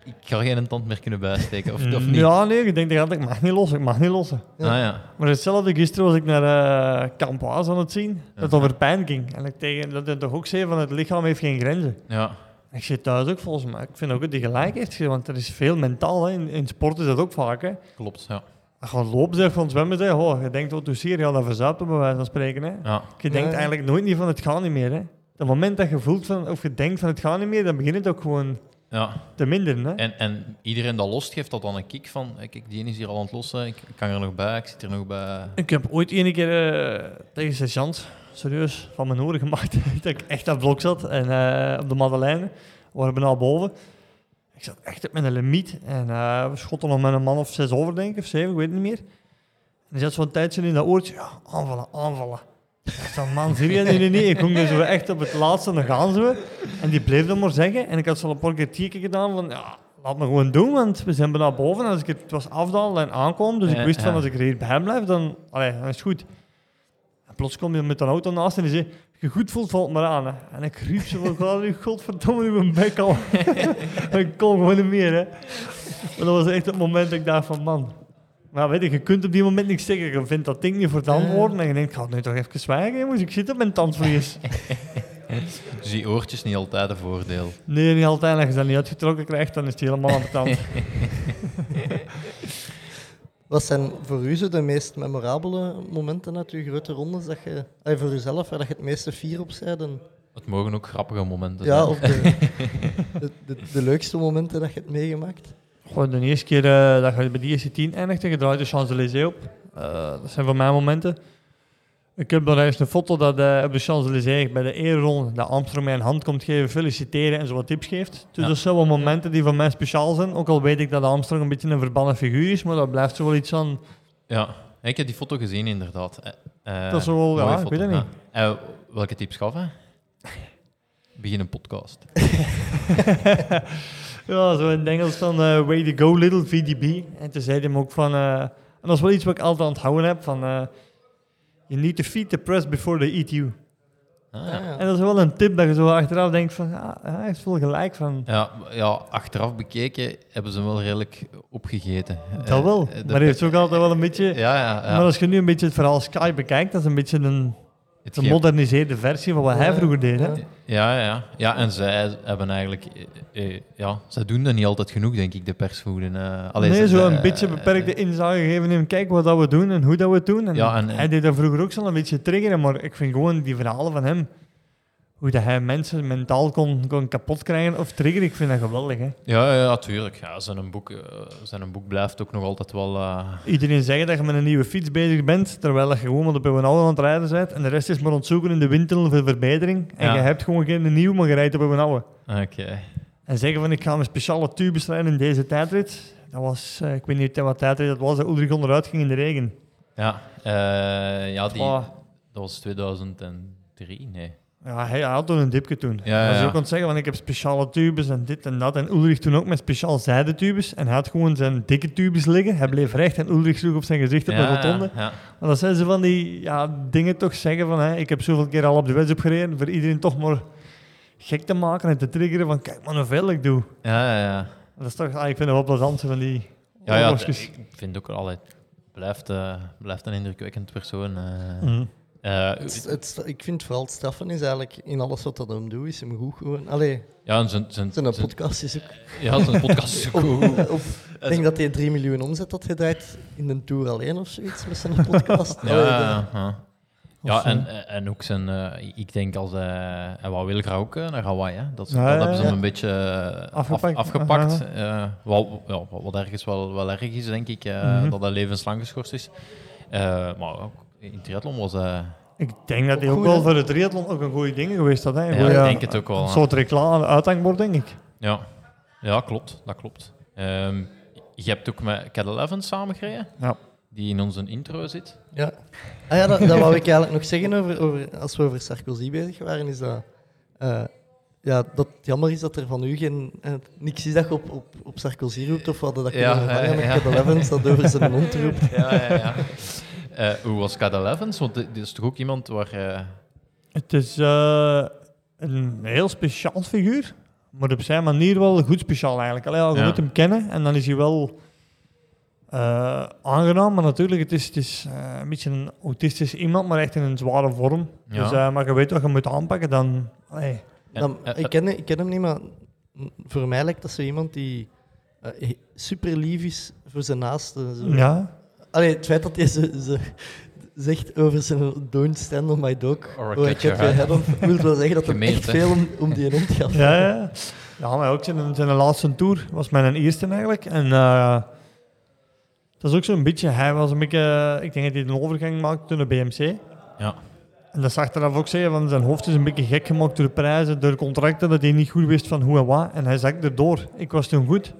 Ik ga geen tand meer kunnen bijsteken, of, of niet? Ja, nee, je denkt altijd, ik mag niet lossen, ik mag niet lossen. Ah, ja. Maar hetzelfde, gisteren was ik naar uh, Campoise aan het zien, dat Ja. over pijn ging. En ik tegen, dat hij toch ook zei van het lichaam heeft geen grenzen. Ja. Ik zit thuis ook volgens mij. Ik vind ook dat die gelijk heeft, want er is veel mentaal. Hè. In, in sport is dat ook vaak. Hè. Klopt, ja. Je lopen zegt van zwemmen, zeg, oh, je denkt, wat doe je hier? Ja, dat verzuipt op bij wijze van spreken. Hè. Ja. Je denkt eigenlijk nooit niet van het gaat niet meer. Hè. Het moment dat je voelt van, of je denkt van het gaat niet meer, dan begint het ook gewoon ja. te minderen. Hè. En, en iedereen dat lost, geeft dat dan een kick van... eh, Kijk, die ene is hier al aan het lossen, ik kan er nog bij, ik zit er nog bij. Ik heb ooit ene keer eh, tegen sergeant, serieus, van mijn oren gemaakt. <laughs> dat ik echt aan het blok zat en eh, op de Madeleine. We waren bijna boven. Ik zat echt op mijn limiet. En eh, we schotten nog met een man of zes over, denk ik, of zeven, ik weet het niet meer. En die zat zo'n tijdje in dat oortje. Ja, aanvallen, aanvallen. Ik zei, man, zie je? Nee, nee, nee. Ik ging dus echt op het laatste, dan gaan ze. En die bleef dat maar zeggen. En ik had zo een paar keer gedaan van, ja, laat me gewoon doen, want we zijn bijna boven. En als ik het, het was afdalen en aankomen, dus ik wist van, als ik er hier bij blijf, dan, allee, dan is het goed. En plots kom je met een auto naast en die zei, je goed voelt, valt maar aan. Hè. En ik riep zo van, nu godverdomme in mijn bek al. <laughs> Ik kon gewoon niet meer, hè. Maar dat was echt het moment dat ik dacht van, man... Maar weet je, je kunt op die moment niks zeggen. Je vindt dat ding niet voor het antwoorden. En je denkt, ga nu toch even zwijgen, jongens. Ik zit op mijn tandvlies. <laughs> Dus die oortjes niet altijd een voordeel. nee, niet altijd. Als je dat niet uitgetrokken krijgt, dan is het helemaal aan de tand. <laughs> wat zijn voor u zo de meest memorabele momenten uit uw grote rondes? Dat je, ah, voor uzelf, waar dat je het meeste fier op bent? En, Het mogen ook grappige momenten ja, zijn. of de, <laughs> de, de, de leukste momenten dat je het meegemaakt? Gewoon de eerste keer eh, dat je bij die eerste 10 eindigt, je draait de Champs-Élysées op. Eh, dat zijn voor mij momenten. Ik heb dan eens een foto dat eh, op de Champs-Élysées bij de eerronde dat Armstrong mij een hand komt geven, feliciteren en zo wat tips geeft. Dus Ja. dat zijn wel momenten die voor mij speciaal zijn. Ook al weet ik dat Armstrong een beetje een verbannen figuur is, maar dat blijft zo wel iets aan. Ja, ik heb die foto gezien, inderdaad. Dat is wel- ja, mooie ik foto, weet het niet. welke tips gaf hij? Begin een podcast. <laughs> <laughs> Ja, zo in het Engels van eh, Way to go, little VDB. En toen zei hij hem ook van... eh, en dat is wel iets wat ik altijd onthouden heb, van... eh, you need to feed the press before they eat you. Ah, Ah, ja. ja. En dat is wel een tip dat je zo achteraf denkt van... Ja, hij heeft wel gelijk van... Ja, ja, achteraf bekeken hebben ze hem wel redelijk opgegeten. Dat wel. Eh, de maar hij heeft ook altijd wel een beetje... Ja, ja, ja. Maar als je nu een beetje het verhaal Sky bekijkt, dat is een beetje een Hetgeen- gemoderniseerde versie van wat hij vroeger deed. Hè? ja. Ja, ja. ja, en zij hebben eigenlijk... eh, eh, ja, zij doen dat niet altijd genoeg, denk ik, de persvoeden. eh nee, zo een beetje beperkte inzage geven in kijk wat dat we doen en hoe dat we het doen. En Ja, en- hij deed dat vroeger ook zo een beetje triggeren, maar ik vind gewoon die verhalen van hem, hoe dat hij mensen mentaal kon, kon kapot krijgen of triggeren, ik vind dat geweldig. Hè? Ja, ja, ja, tuurlijk. Ja, zijn, boek, eh, zijn boek blijft ook nog altijd wel... eh, Iedereen zegt dat je met een nieuwe fiets bezig bent, terwijl je gewoon op een oude aan het rijden bent en de rest is maar ontzoeken in de windtunnel voor verbetering. En Ja. je hebt gewoon geen nieuw, maar je rijdt op een oude. Oké. En zeggen van ik ga een speciale tubus rijden in deze tijdrit. Dat was, eh, ik weet niet wat tijdrit dat was, dat Ulrich onderuit ging in de regen. Ja, ja die, dat was 2003, nee. Ja, hij had toen een dipje toen. Ja, ja, Als je ook kon zeggen van ik heb speciale tubes en dit en dat. En Ulrich toen ook met speciaal zijden tubes. En hij had gewoon zijn dikke tubes liggen. Hij bleef recht en Ulrich sloeg op zijn gezicht op de rotonde. Maar dat zijn ze van die ja, dingen toch zeggen van hè, ik heb zoveel keer al op de wedstrijd gereden. Voor iedereen toch maar gek te maken en te triggeren van kijk maar hoeveel ik doe. Ja, ja, ja. Dat is toch, ah, ik vind het wel plezant van die Ja, ja, ik vind ook altijd... Blijft, eh, blijft een indrukwekkend persoon. Mhm. Eh, Het, het, ik vind vooral het straffen is eigenlijk in alles wat dat hem doet, is hem goed gewoon. Allee, ja, en zijn, zijn, zijn zijn- podcast is ook. ja, zijn podcast is ook goed. Op, ik denk dat hij 3 miljoen omzet had gedraaid in een tour alleen of zoiets met zijn podcast. <laughs> Ja, Allee, ja, ja. Ja, Of, eh, en, en ook zijn... eh, ik denk als hij... Hij wou willen ook naar Hawaii, hè. Dat, Ja, dat ja, hebben ze hem een beetje af- Afgepakt. Eh, wat, ja, wat- wat ergens wel, wel erg is, denk ik. eh, Mhm. Dat hij levenslang geschorst is. Eh, maar ook in triathlon was hij Ik denk dat hij Ook wel voor de triathlon ook een goede ding geweest had. Hè? Ja, goeie- ik denk het ook wel. Een ja. soort reclame, uithangbord, denk ik. Ja, ja klopt. Dat klopt. Ehm, je hebt ook met Cat Eleven samengereden, Ja. die in onze intro zit. Ja. Ah ja, dat, dat wou ik eigenlijk nog zeggen over, over, als we over Sarkozy bezig waren, is dat, eh, ja, dat het jammer is dat er van u geen, eh, niks is dat je op, op, op Sarkozy roept, of wat dat Ja, kunnen vervangen eh, met ja. Cat Elevens dat over zijn mond roept. Ja, ja, ja. Eh, hoe was Cat Elevens? Want dit is toch ook iemand waar... eh, Het is eh, een heel speciaal figuur, maar op zijn manier wel goed speciaal eigenlijk. Allee, ja, je Ja. moet hem kennen en dan is hij wel eh, aangenaam, maar natuurlijk, het is, het is eh, een beetje een autistisch iemand, maar echt in een zware vorm. Ja. Dus, eh, maar je weet wat je moet aanpakken, dan... Dan, ik, ken, ik ken hem niet, maar voor mij lijkt dat zo iemand die super lief is voor zijn naasten. Zo. ja, Allee, het feit dat hij ze, ze zegt over zijn don't stand on my dog, Or or I cut your cut your head. head off, wil wel zeggen dat Gemeend, echt veel om, om die hond gaat. Ja, ja. Ja, maar ook zijn, zijn laatste tour was mijn eerste eigenlijk. En eh, dat is ook zo'n beetje, hij was een beetje, ik denk dat hij een overgang maakte toen de BMC. ja. En dat zag eraf ook zeggen, van zijn hoofd is een beetje gek gemaakt door de prijzen, door contracten, dat hij niet goed wist van hoe en wat. En hij zakte erdoor. Ik was toen goed.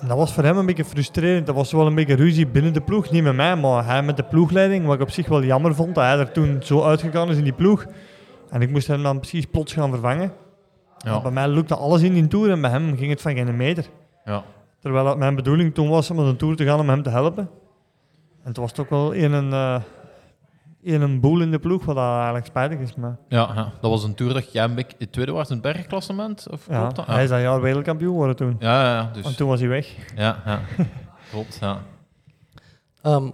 En dat was voor hem een beetje frustrerend. Dat was wel een beetje ruzie binnen de ploeg. Niet met mij, maar hij met de ploegleiding. Wat ik op zich wel jammer vond, dat hij er toen zo uitgegaan is in die ploeg. En ik moest hem dan precies plots gaan vervangen. Ja. Bij mij lukte alles in die tour en bij hem ging het van geen meter. ja. Terwijl het mijn bedoeling toen was om een tour te gaan om hem te helpen. En het was toch wel in een, eh, in een boel in de ploeg, wat dat eigenlijk spijtig is. Maar Ja, ja, dat was een tour dat jij een beetje het tweede was in het bergklassement, of ja, klopt dat? hij is dat jaar wereldkampioen geworden toen. Ja, ja, ja, dus... En toen was hij weg. Ja, ja. <laughs> klopt, ja. Ehm,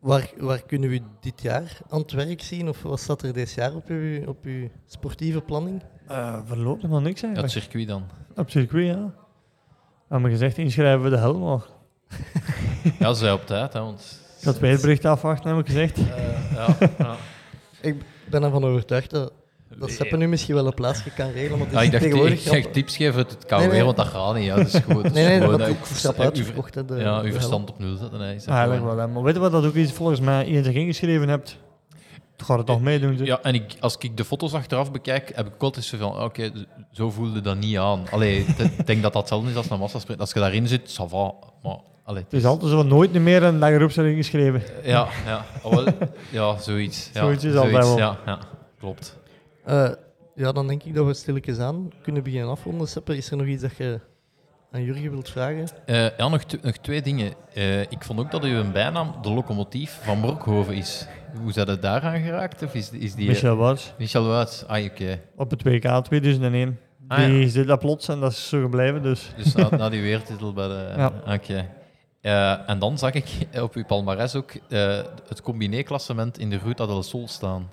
waar, waar kunnen we dit jaar aan het werk zien? Of wat staat er dit jaar op uw, op uw sportieve planning? Uh, voorlopig nog niks Ja, het eigenlijk. circuit dan. Op circuit, ja. We hebben gezegd, inschrijven we de hel, maar Ja, ze zijn op tijd, hè, want... ik had weerbericht afwachten, heb ik gezegd. Eh, ja, ja. <laughs> Ik ben ervan overtuigd dat, dat nu misschien wel een plaatsje kan regelen. Want het Ja, ik dacht, ik tegenwoordig zeg tips geven uit het KW, Nee, nee. want dat gaat niet. Ja. Dat is dat is Nee, nee, gewoon dat dat ik stap uitverkocht. de- Ja, uw verstand op nul zetten. dat Eigenlijk gewoon- wel, maar weet je wat dat ook is? Volgens mij, iedereen zich ingeschreven hebt, gaat het nog meedoen. zeg. Ja, en ik, als ik de foto's achteraf bekijk, heb ik altijd zo van, oké, zo voelde dat niet aan. Allee, <laughs> ik denk dat dat hetzelfde is als een massasprint. Als je daarin zit, ça va. Maar, allee, Het is altijd zo van nooit meer een dag erop zijn ingeschreven. Ja, ja, oh, wel, ja zoiets. Ja, Zoiets is altijd wel. Ja, ja, klopt. Eh, ja, dan denk ik dat we stilletjes aan kunnen beginnen afronden. Seppe, is er nog iets dat je aan Jurgen wilt vragen? Eh, ja, nog, nog twee dingen. Eh, ik vond ook dat uw bijnaam de locomotief van Brokhoven is. Hoe zijn het daaraan geraakt? Of is, is die... Michel Wouts, Michel Wuits. Ah, oké. op het WK 2001. Ah, Die ja. zit dat plots en dat is zo gebleven. Dus. Dus na, na die weertitel bij de... Ja. Oké. Eh, en dan zag ik <laughs> op uw palmarès ook eh, het combiné-klassement in de Ruta del Sol staan.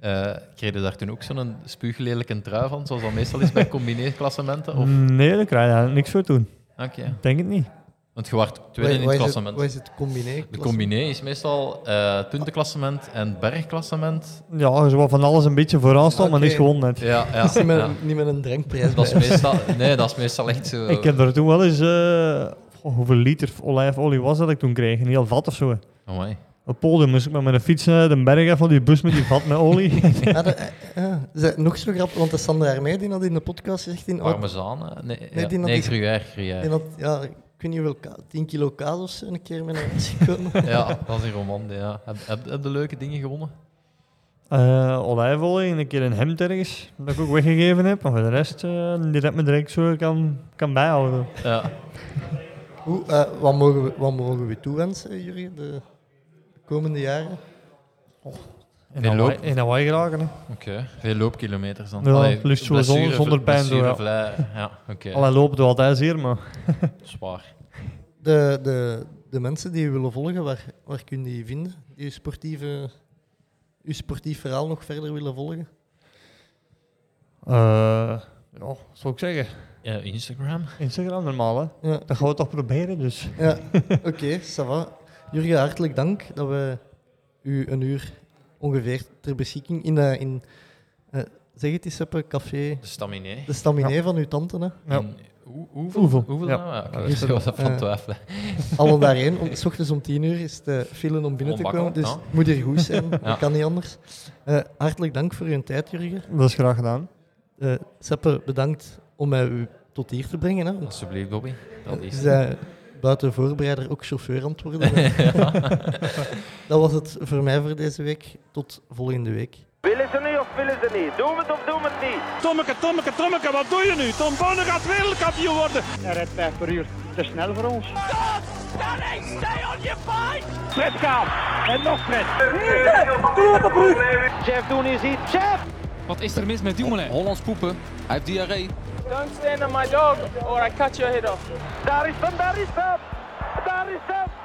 Eh kreeg je daar toen ook zo'n spuuglelijke trui van, zoals dat meestal is bij <laughs> combiné-klassementen? Of... Nee, daar krijg je eigenlijk niks voor doen. Oké. Ik denk het niet. Want je wordt tweede in het klassement. Wat is het combiné? De combiné is meestal eh puntenklassement en bergklassement. Ja, zo wat van alles een beetje vooraan staan, maar niks gewonnen net. Ja, ja, is niet met, ja. niet met een drankprijs Dat is meestal, nee, dat is meestal echt zo. <laughs> Ik heb er toen wel eens... eh, goh, hoeveel liter olijfolie was dat ik toen kreeg? Een heel vat of zo. Amai. Op het podium moest ik met mijn fiets de berg af van die bus met die vat met olie. <laughs> De- eh, ja. Ze- nog zo grappig, want de Sandra Armee die had in de podcast gezegd in Parmezaan? Nee, ja. die had nee gruyère. die gruyère. had, ja, ik weet niet hoeveel, ka- 10 kilo kaas of zo een keer met naar huis gekomen. <laughs> Ja, dat is een roman. Ja. Heb, heb, heb je leuke dingen gewonnen? Eh olijfolie en een keer een hemd ergens, dat ik ook weggegeven heb. Maar voor de rest, eh die dat me direct zo kan, kan bijhouden. Ja. Hoe, eh, wat, mogen we, wat mogen we toewensen, Jurgen, de, de komende jaren? In Nee, Hawaii, loop. in Hawaii geraken. hè. Oké, veel loopkilometers dan. Ja, Allee, liefst zo zonder- zonder pijn doen, ja. Ja, oké. Allee, lopen doe altijd zeer, maar... <laughs> Zwaar. De, de, de mensen die u willen volgen, waar, waar kun je die vinden? Die uw, sportieve, uw sportief verhaal nog verder willen volgen? eh ja, wat zou ik zeggen? Ja, Instagram? Instagram normaal, hè? Ja, Dat gaan we toch proberen, dus... ja. <laughs> oké, ça va. Jurgen, hartelijk dank dat we u een uur ongeveer ter beschikking in, de, in eh, zeg het eens, Seppe, café, De staminé. de staminé van uw tante. Hè. Ja. En Hoe- hoeveel? Hoeveel? Hoeveel Ja. nou? Ja, Dus, was dat van eh, twijfelen. <laughs> Alle daarheen. Om, s ochtends om tien uur is de file om binnen te komen. Dus het moet hier goed zijn. <laughs> Ja. Dat kan niet anders. Eh, hartelijk dank voor uw tijd, Jurgen. Dat is graag gedaan. Eh Seppe, bedankt om mij u tot hier te brengen. Hè. Alsjeblieft, Bobby. Dat Je is bent buiten voorbereider ook chauffeur aan het worden. <laughs> <laughs> Dat was het voor mij voor deze week. Tot volgende week. Willen ze niet of willen ze niet? Doen we het of doen we het niet? Tommeke, Tommeke, Tommeke, wat doe je nu? Tom Bonne gaat wereldkampioen worden. Hij rijdt 5 per uur. Te snel voor ons. Fred gaat. En nog Fred. Jeff doen is iets. Jeff! Wat is er mis met Dumoulin? Hollands poepen. Hij heeft diarree. Don't stand on my dog or I cut your head off. Daar is hem, daar is. Daar is.